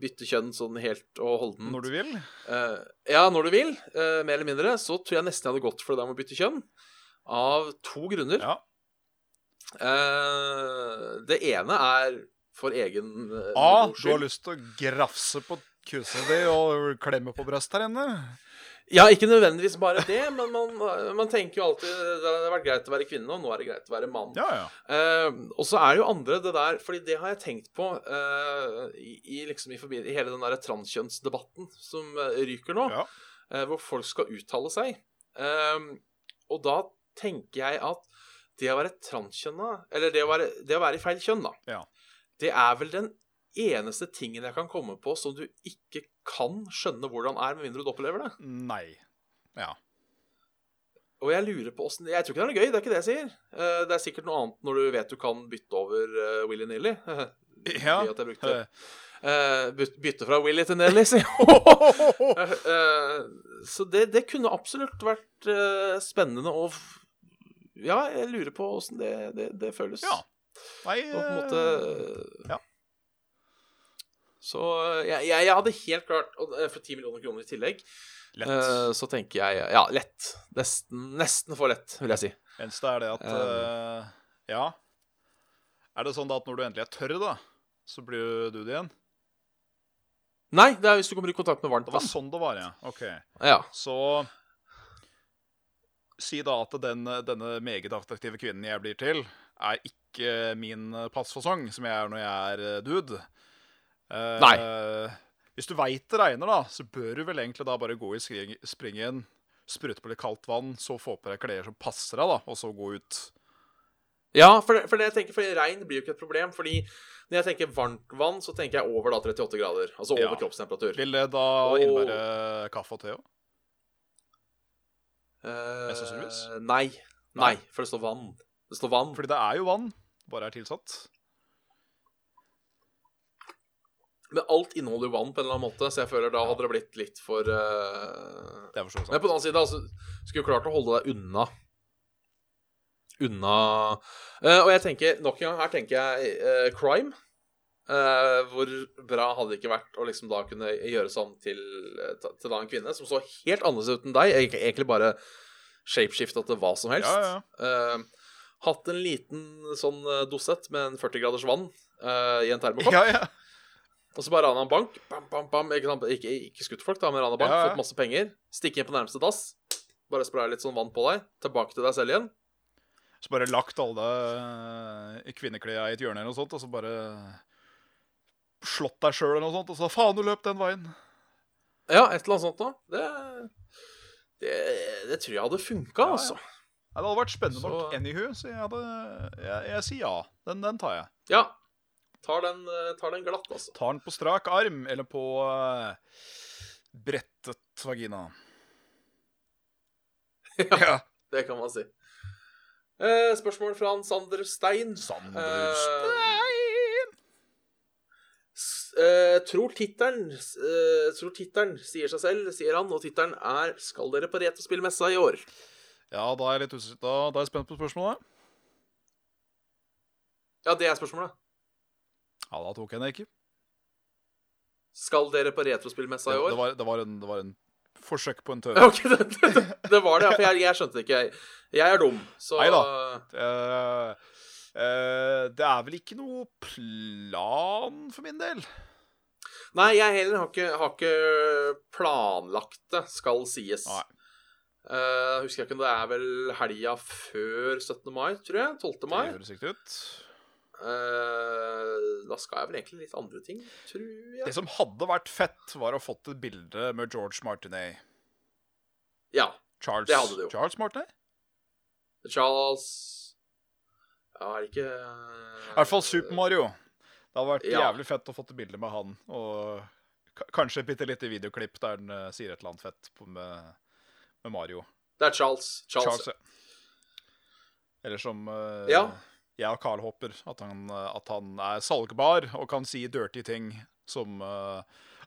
bytte kjønn sånn helt og holdent Når du vil. Uh, Ja, når du vil, uh, mer eller mindre, så tror jeg nesten jeg hadde gått for det der med å bytte kjønn. Av to grunner. Ja. Uh, det ene er for egen A. Du har lyst til å grafse på kuset de og klemme på brystet her inne. Ja, ikke nødvendigvis bare det, men man, man tenker jo alltid det har vært greit å være kvinne, og nå er det greit å være mann. Ja, ja. Eh, og så er det jo andre det der Fordi det har jeg tenkt på eh, i, liksom i, i hele den der transkjønnsdebatten som eh, ryker nå, ja. eh, hvor folk skal uttale seg. Eh, og da tenker jeg at det å være transkjønna Eller det å være, det å være i feil kjønn, da. Ja. Det er vel den eneste tingen jeg kan komme på som du ikke kan skjønne hvordan er, med mindre du opplever det. Nei. Ja. Og jeg lurer på åssen Jeg tror ikke det er noe gøy, det er ikke det jeg sier. Eh, det er sikkert noe annet når du vet du kan bytte over uh, Willy Nilly. Ja. At jeg brukte Eh, eh, Bytte fra Willy til Nelly, sier jeg. Eh, Så det, det kunne absolutt vært eh, spennende å Ja, jeg lurer på åssen det, det, det føles. Ja. Nei Og på en måte eh, ja. Så eh, jeg, jeg, jeg hadde helt klart og, eh, For 10 millioner kroner i tillegg, Lett. eh, så tenker jeg Ja, lett. Nesten, nesten for lett, vil jeg si. Eneste er det at eh, Ja. Er det sånn da at når du endelig er tørr, da, så blir du det igjen? Nei, det er hvis du kommer i kontakt med varmt Det var vann. sånn det var, ja. OK. Ja. Så Si da at den, denne meget attraktive kvinnen jeg blir til, er ikke min passfasong, som jeg er når jeg er dude. Eh, Nei. Hvis du veit det regner, da, så bør du vel egentlig da bare gå i springen, sprute på litt kaldt vann, så få på deg klær som passer deg, da, og så gå ut. Ja, for det, for det jeg tenker, for regn blir jo ikke et problem. Fordi når jeg tenker varmt vann, så tenker jeg over da 38 grader. Altså over Ja. kroppstemperatur. Vil det da Og- innebære kaffe og te òg? Eh, sannsynligvis? nei. Nei, for det står vann. Det står vann. Fordi det er jo vann, bare er tilsatt. Men alt inneholder jo vann på en eller annen måte, så jeg føler da hadde det blitt litt for uh... Det er for så Men på den annen side, altså, skulle klart å holde deg unna Unna uh, Og jeg tenker, nok en gang, her tenker jeg uh, crime. Hvor bra hadde det ikke vært å liksom da kunne gjøre sånn til, til da en kvinne som så helt annerledes ut enn deg, egentlig- bare shapeshifta til hva som helst. Ja, ja. Hatt en liten sånn dosett med en 40 graders vann i en termokopp. Ja, ja. Og så bare rana en bank. Bam, bam, bam. Ikke, ikke, ikke skutt folk, da, men rana bank. Ja, ja. Fått masse penger. Stikke inn på nærmeste dass. Bare spraye litt sånn vann på deg. Tilbake til deg selv igjen. Så bare lagt alle uh, kvinneklærne i et hjørne eller noe sånt, og så bare slått deg sjøl eller noe sånt, og så faen, du løp den veien. Ja, et eller annet sånt noe. Det, det, det tror jeg hadde funka, ja. altså. Ja, det hadde vært spennende Så- nok anywho, så jeg, hadde, jeg, jeg sier ja. Den, den tar jeg. Ja. Tar den, eh, tar den glatt, altså. Tar den på strak arm eller på uh, brettet vagina. Ja. Ja. Det kan man si. Uh, spørsmål fra han Sander Stein. Sander Stein. Uh, tror tittelen Tror tittelen sier seg selv, sier han, og tittelen er 'Skal dere på retrospillmessa i år'? Ja, da er jeg litt usikker. Da, da er jeg spent på spørsmålet. Ja, det er spørsmålet. Ja, da tok jeg den ikke. Skal dere på retrospillmessa i år? det, var, det, var en, det var en forsøk på en tøv. Okay, det, det, det var det, ja, for jeg, jeg skjønte det ikke. Jeg, jeg er dum, så Neida. Uh, uh, det er vel ikke noe plan for min del. Nei, jeg heller har ikke, har ikke planlagt det, skal sies. Nei. Eh, husker jeg ikke det er vel helga før 17. mai, tror jeg. 12. mai. Det høres riktig ut. Eh, da skal jeg vel egentlig litt andre ting, tror jeg. Det som hadde vært fett, var å fått et bilde med George Martinet. Ja. Charles, Det hadde det jo. Charles Martinet? Charles Ja, er det ikke I hvert fall Super Mario. Det hadde vært Ja. jævlig fett å få et bilde med han, og kanskje et bitte lite videoklipp der han uh, sier et eller annet fett på, med, med Mario. Det er Charles. Charles. Charles, ja. Eller som uh, Ja. Jeg og Carl håper, at han, eh, at han er salgbar og kan si dirty ting som uh,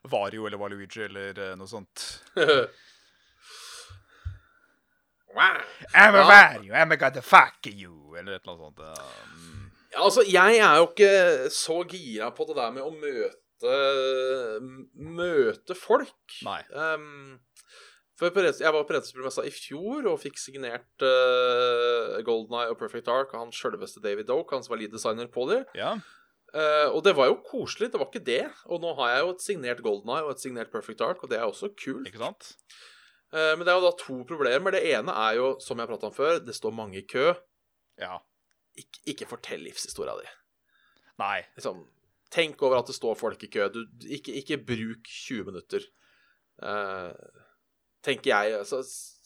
Vario eller Valuigi eller uh, noe sånt. wow. I'm a Ja. Vario, I'm a gonna fuck you, eller et eller annet sånt. ja. Mm. Ja, altså, jeg er jo ikke så gira på det der med å møte Møte folk. Nei. Um, for jeg var på Redspromessa i fjor og fikk signert uh, Golden Eye og Perfect Dark av han sjølveste David Doke, han som var lead designer på det. Ja. Uh, og det var jo koselig, det var ikke det. Og nå har jeg jo et signert Golden Eye og et signert Perfect Dark, og det er også kult. Ikke sant? Uh, men det er jo da to problemer. Det ene er jo, som jeg prata om før, det står mange i kø. Ja. Ikke, ikke fortell livshistoria di. Nei. Liksom, tenk over at det står folk i kø. Du, ikke, ikke bruk 20 minutter. Eh, tenker jeg. Altså,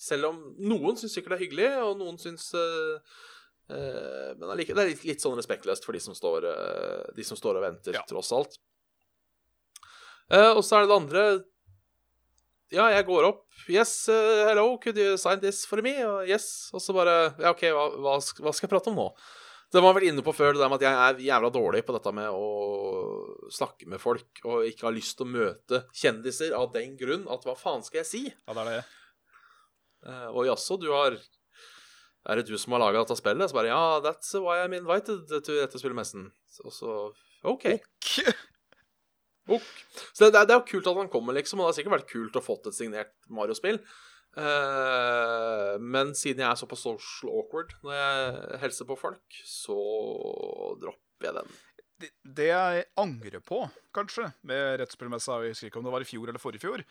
selv om noen syns sikkert det er hyggelig, og noen syns uh, uh, Men allikevel, det er litt, litt sånn respektløst for de som står, uh, de som står og venter, Ja. tross alt. Og så er det det andre Ja, jeg går opp. Yes, hello, could you sign this for me? Og yes. Og så bare Ja, OK, hva, hva skal jeg prate om nå? Det var vel inne på før, det der med at jeg er jævla dårlig på dette med å snakke med folk, og ikke har lyst til å møte kjendiser av den grunn at hva faen skal jeg si? Ja, det er det. Uh, og jaså, du har Er det du som har laga dette spillet? Så bare ja, that's why I'm invited to dette spillemessen. Og så OK. Ok. Så det, det er jo kult at han kommer, liksom, og det har sikkert vært kult å fått et signert Mario-spill. Uh, men siden jeg er såpass social awkward når jeg hilser på folk, så dropper jeg den. Det, det jeg angrer på, kanskje, med rettsspillmessa Jeg husker ikke om det var i fjor eller forrige fjor.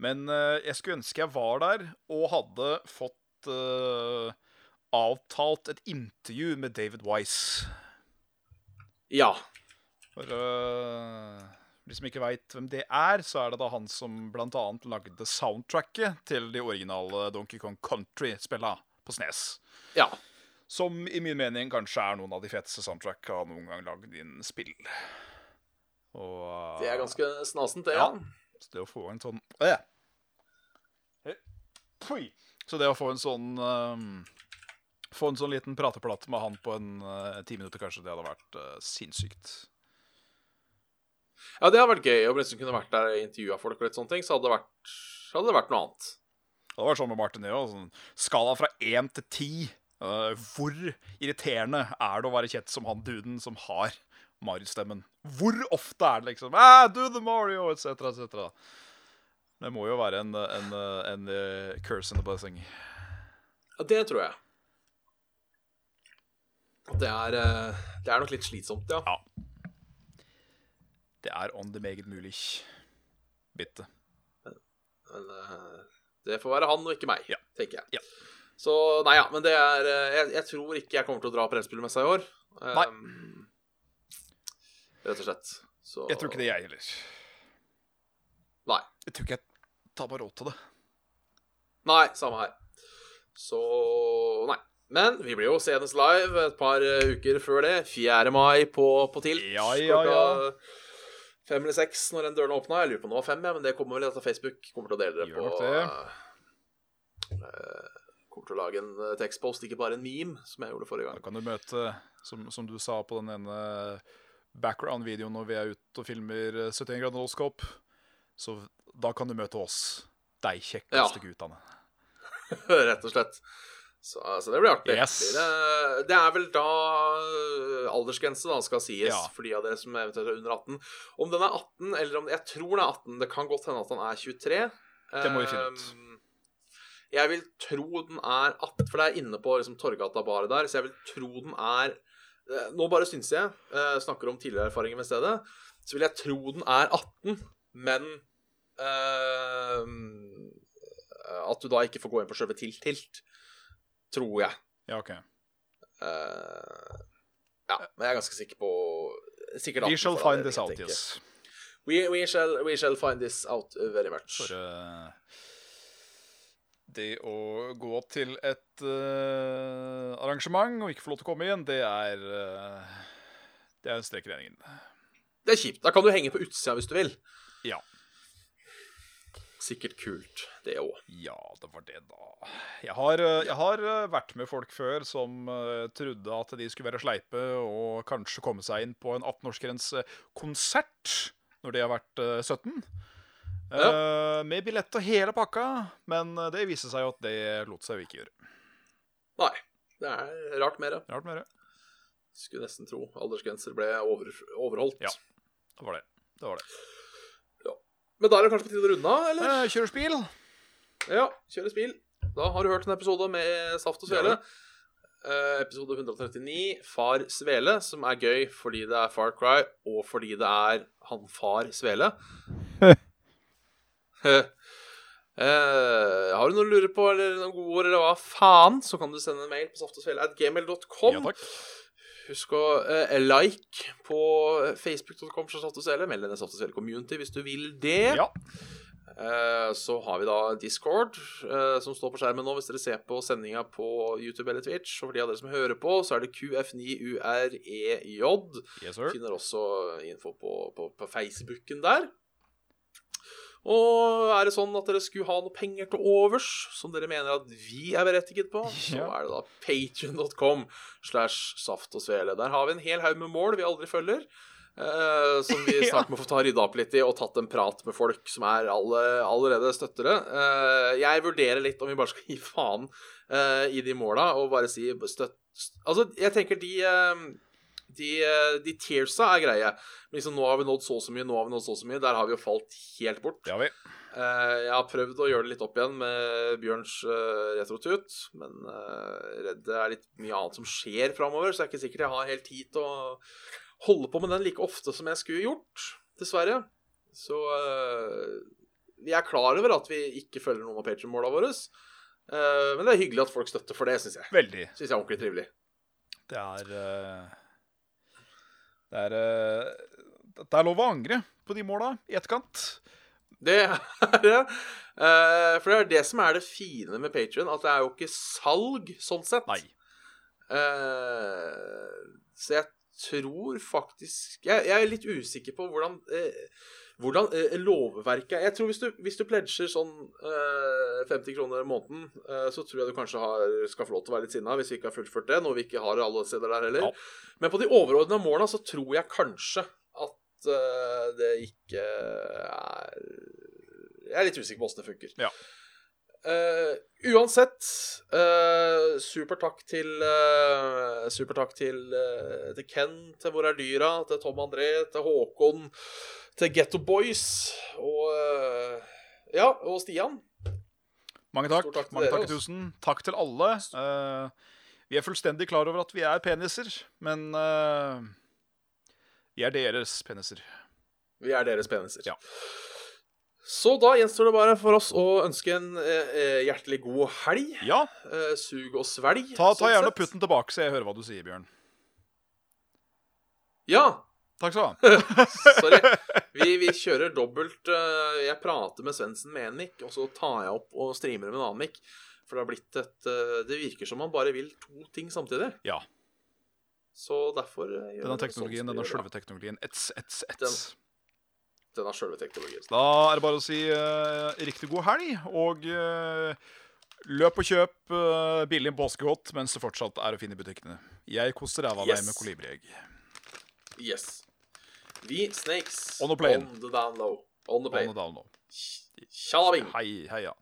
Men eh, jeg skulle ønske jeg var der og hadde fått uh, avtalt et intervju med David Wise. Ja. For uh, de som ikke veit hvem det er, så er det da han som bl.a. lagde soundtracket til de originale Donkey Kong Country-spilla på Snes. Ja. Som i min mening kanskje er noen av de feteste soundtracka noen gang lagd innen spill. Og uh, Det er ganske snasent, det. Ja. Ja. Så det å få en sånn øh. Så det å få en sånn um, Få en sånn liten prateplate med han på en uh, ti minutter, kanskje, det hadde vært uh, sinnssykt. ja, det hadde vært gøy om liksom kunne vært der og intervjua folk og litt sånne ting. Så hadde det vært, hadde det vært noe annet. Det hadde vært sånn med Martin Neo. Sånn, skala fra én til ti. Eh, hvor irriterende er det å være kjent som han duden som har Mario-stemmen? Hvor ofte er det liksom ah, Do the Mario, etc., etc. Det må jo være en, en, en, en curse and a blessing. Ja, det tror jeg. Det er, eh, det er nok litt slitsomt, ja. Ja. Det er on the meget mulig. Bitte. Men men det får være han og ikke meg, Ja. tenker jeg. Ja. Så nei ja, men det er eh, jeg, jeg tror ikke jeg kommer til å dra på Rettspillmessa i år. Nei. Um, rett og slett. Så Jeg tror ikke det, jeg heller. Nei. Jeg tror ikke jeg tar meg råd til det. Nei, samme her. Så nei. Men vi blir jo senest live et par eh, uker før det. 4. mai på, på Tilt. Ja, ja, ja. Fem eller seks når den døren åpna. Jeg lurer på om det var fem, ja, men det kommer vel etter Facebook. Kommer til å dele det Gjør på det. eh, Kommer til å lage en eh, tekstpost, ikke bare en meme, som jeg gjorde forrige gang. Da kan du møte, som, som du sa på den ene background-videoen når vi er ute og filmer eh, 71 grader nålskap, så da kan du møte oss. De kjekkeste guttene. Rett og slett. Så, altså, det blir artig. Yes. Det, det er vel da øh, aldersgrense da skal sies, Ja. for de av dere som eventuelt er under 18. Om den er 18, eller om Jeg tror den er 18. Det kan godt hende at den er 23. Det må vi finne ut. Jeg vil tro den er 18, for det er inne på liksom, Torgata-baret der, så jeg vil tro den er eh, Nå bare syns jeg, eh, snakker om tidligere erfaringer med stedet, så vil jeg tro den er 18, men ehm, At du da ikke får gå inn på sjølve tilt-tilt, tror jeg. Ja, OK. Eh, ja, men jeg er ganske sikker på Sikkert We 18 shall for find det, this jeg out, yes. We, we, shall, we shall find this out uh, very much. For eh, Det å gå til et uh, arrangement og ikke få lov til å komme igjen, det er uh, Det er en strek i regningen. Det er kjipt. Da kan du henge på utsida hvis du vil. Ja. Sikkert kult, det òg. Ja, det var det, da. Jeg har, eh, jeg har vært med folk før som trodde at de skulle være sleipe og kanskje komme seg inn på en 18-årsgrensekonsert når de har vært eh, 17. Eh, med billett og hele pakka, men eh, det viste seg jo at det lot seg jo ikke gjøre. Nei. Det er rart mer. Rart med det. Skulle nesten tro aldersgrenser ble over, overholdt. Ja. Det var det. Det var det. Men da er det kanskje på tide å runde av, eller? Eh, kjører spil. Ja, kjøre bil. Da har du hørt en episode med Saft og Svele. Eh, episode 139, Far Svele, som er gøy fordi det er Far Cry, og fordi det er han far Svele. Eh, har du noe å lure på, eller noen gode ord, eller hva faen, så kan du sende en mail på saftogsvele.gmail.com. Ja. Husk å uh, like på facebook.com, eller meld deg i Saftasfjell Community hvis du vil det. Ja. Eh, Så har vi da Discord, eh, som står på skjermen nå hvis dere ser på sendinga på YouTube eller Twitch. Og for de av dere som hører på, så er det QF9UREJ. Yes, sir. Finner også info på, på, på Facebooken der. Og er det sånn at dere skulle ha noe penger til overs, som dere mener at vi er berettiget på, så er det da patrion.com slash saft og svele. Der har vi en hel haug med mål vi aldri følger. Uh, som vi snart må få ta rydda opp litt i, og tatt en prat med folk som er alle, allerede støttere. Uh, jeg vurderer litt om vi bare skal gi faen uh, i de måla, og bare si støtt Altså, jeg tenker de eh, de, eh, de tearsa er greie. Men liksom, nå har vi nådd så og så mye, nå har vi nådd så og så mye. Der har vi jo falt helt bort. Har vi. Eh, jeg har prøvd å gjøre det litt opp igjen med Bjørns uh, retrotut, men redd det er litt mye annet som skjer framover, så det er ikke sikkert jeg har helt tid til å holde på med den like ofte som jeg skulle gjort, dessverre. Så eh, vi er klar over at vi ikke følger noen av Patreon-måla våre. Eh, men det er hyggelig at folk støtter for det, syns jeg. Veldig. Synes jeg er ordentlig trivelig. Det er eh, Det er eh, Det er lov å angre på de måla i etterkant. Det er det. Eh, for det er det som er det fine med Patrion, at det er jo ikke salg sånn sett. Nei. Eh, så jeg tror faktisk Jeg, jeg er litt usikker på hvordan, hvordan eh, lovverket er. Jeg tror hvis du, hvis du pledger sånn eh, 50 kroner i måneden, eh, så tror jeg du kanskje har, skal få lov til å være litt sinna hvis vi ikke har fullført det, noe vi ikke har alle steder der heller. Ja. Men på de overordna måla så tror jeg kanskje at eh, det ikke er Jeg er litt usikker på åssen det funker. Ja. Uh, uansett, uh, super takk til uh, Super takk til, til Ken, til Hvor er dyra, til Tom André, til Håkon, til Getto Boys og eh, Ja, og Stian. Mange takk. Stor takk Mange takk altså. tusen. Takk til alle. Uh, vi er fullstendig klar over at vi er peniser, men uh, vi er deres peniser. Vi er deres peniser. Ja. Så da gjenstår det bare for oss å ønske en eh, hjertelig god helg. Ja, Eh, sug og svelg. ta, ta sånn gjerne putt den tilbake, så jeg hører hva du sier, Bjørn. Ja, Takk skal du ha. sorry. Vi, vi kjører dobbelt eh, Jeg prater med Svendsen med en mic, og så tar jeg opp og streamer med en annen mic. For det har blitt et eh, Det virker som man bare vil to ting samtidig. Ja. Så derfor eh, gjør Denne teknologien, sånn som vi denne sjølve teknologien. Ets, ets, Den- ets. Denne sjølve teknologien. Da er det bare å si uh, riktig god helg, og uh, løp og kjøp uh, billig påskegodt mens det fortsatt er å finne i butikkene. Jeg koser ræva av Yes. meg med kolibriegg. Yes. Vi Snakes On the plane. on the down low. On the On the down low. Tjalabing. Hei, heia.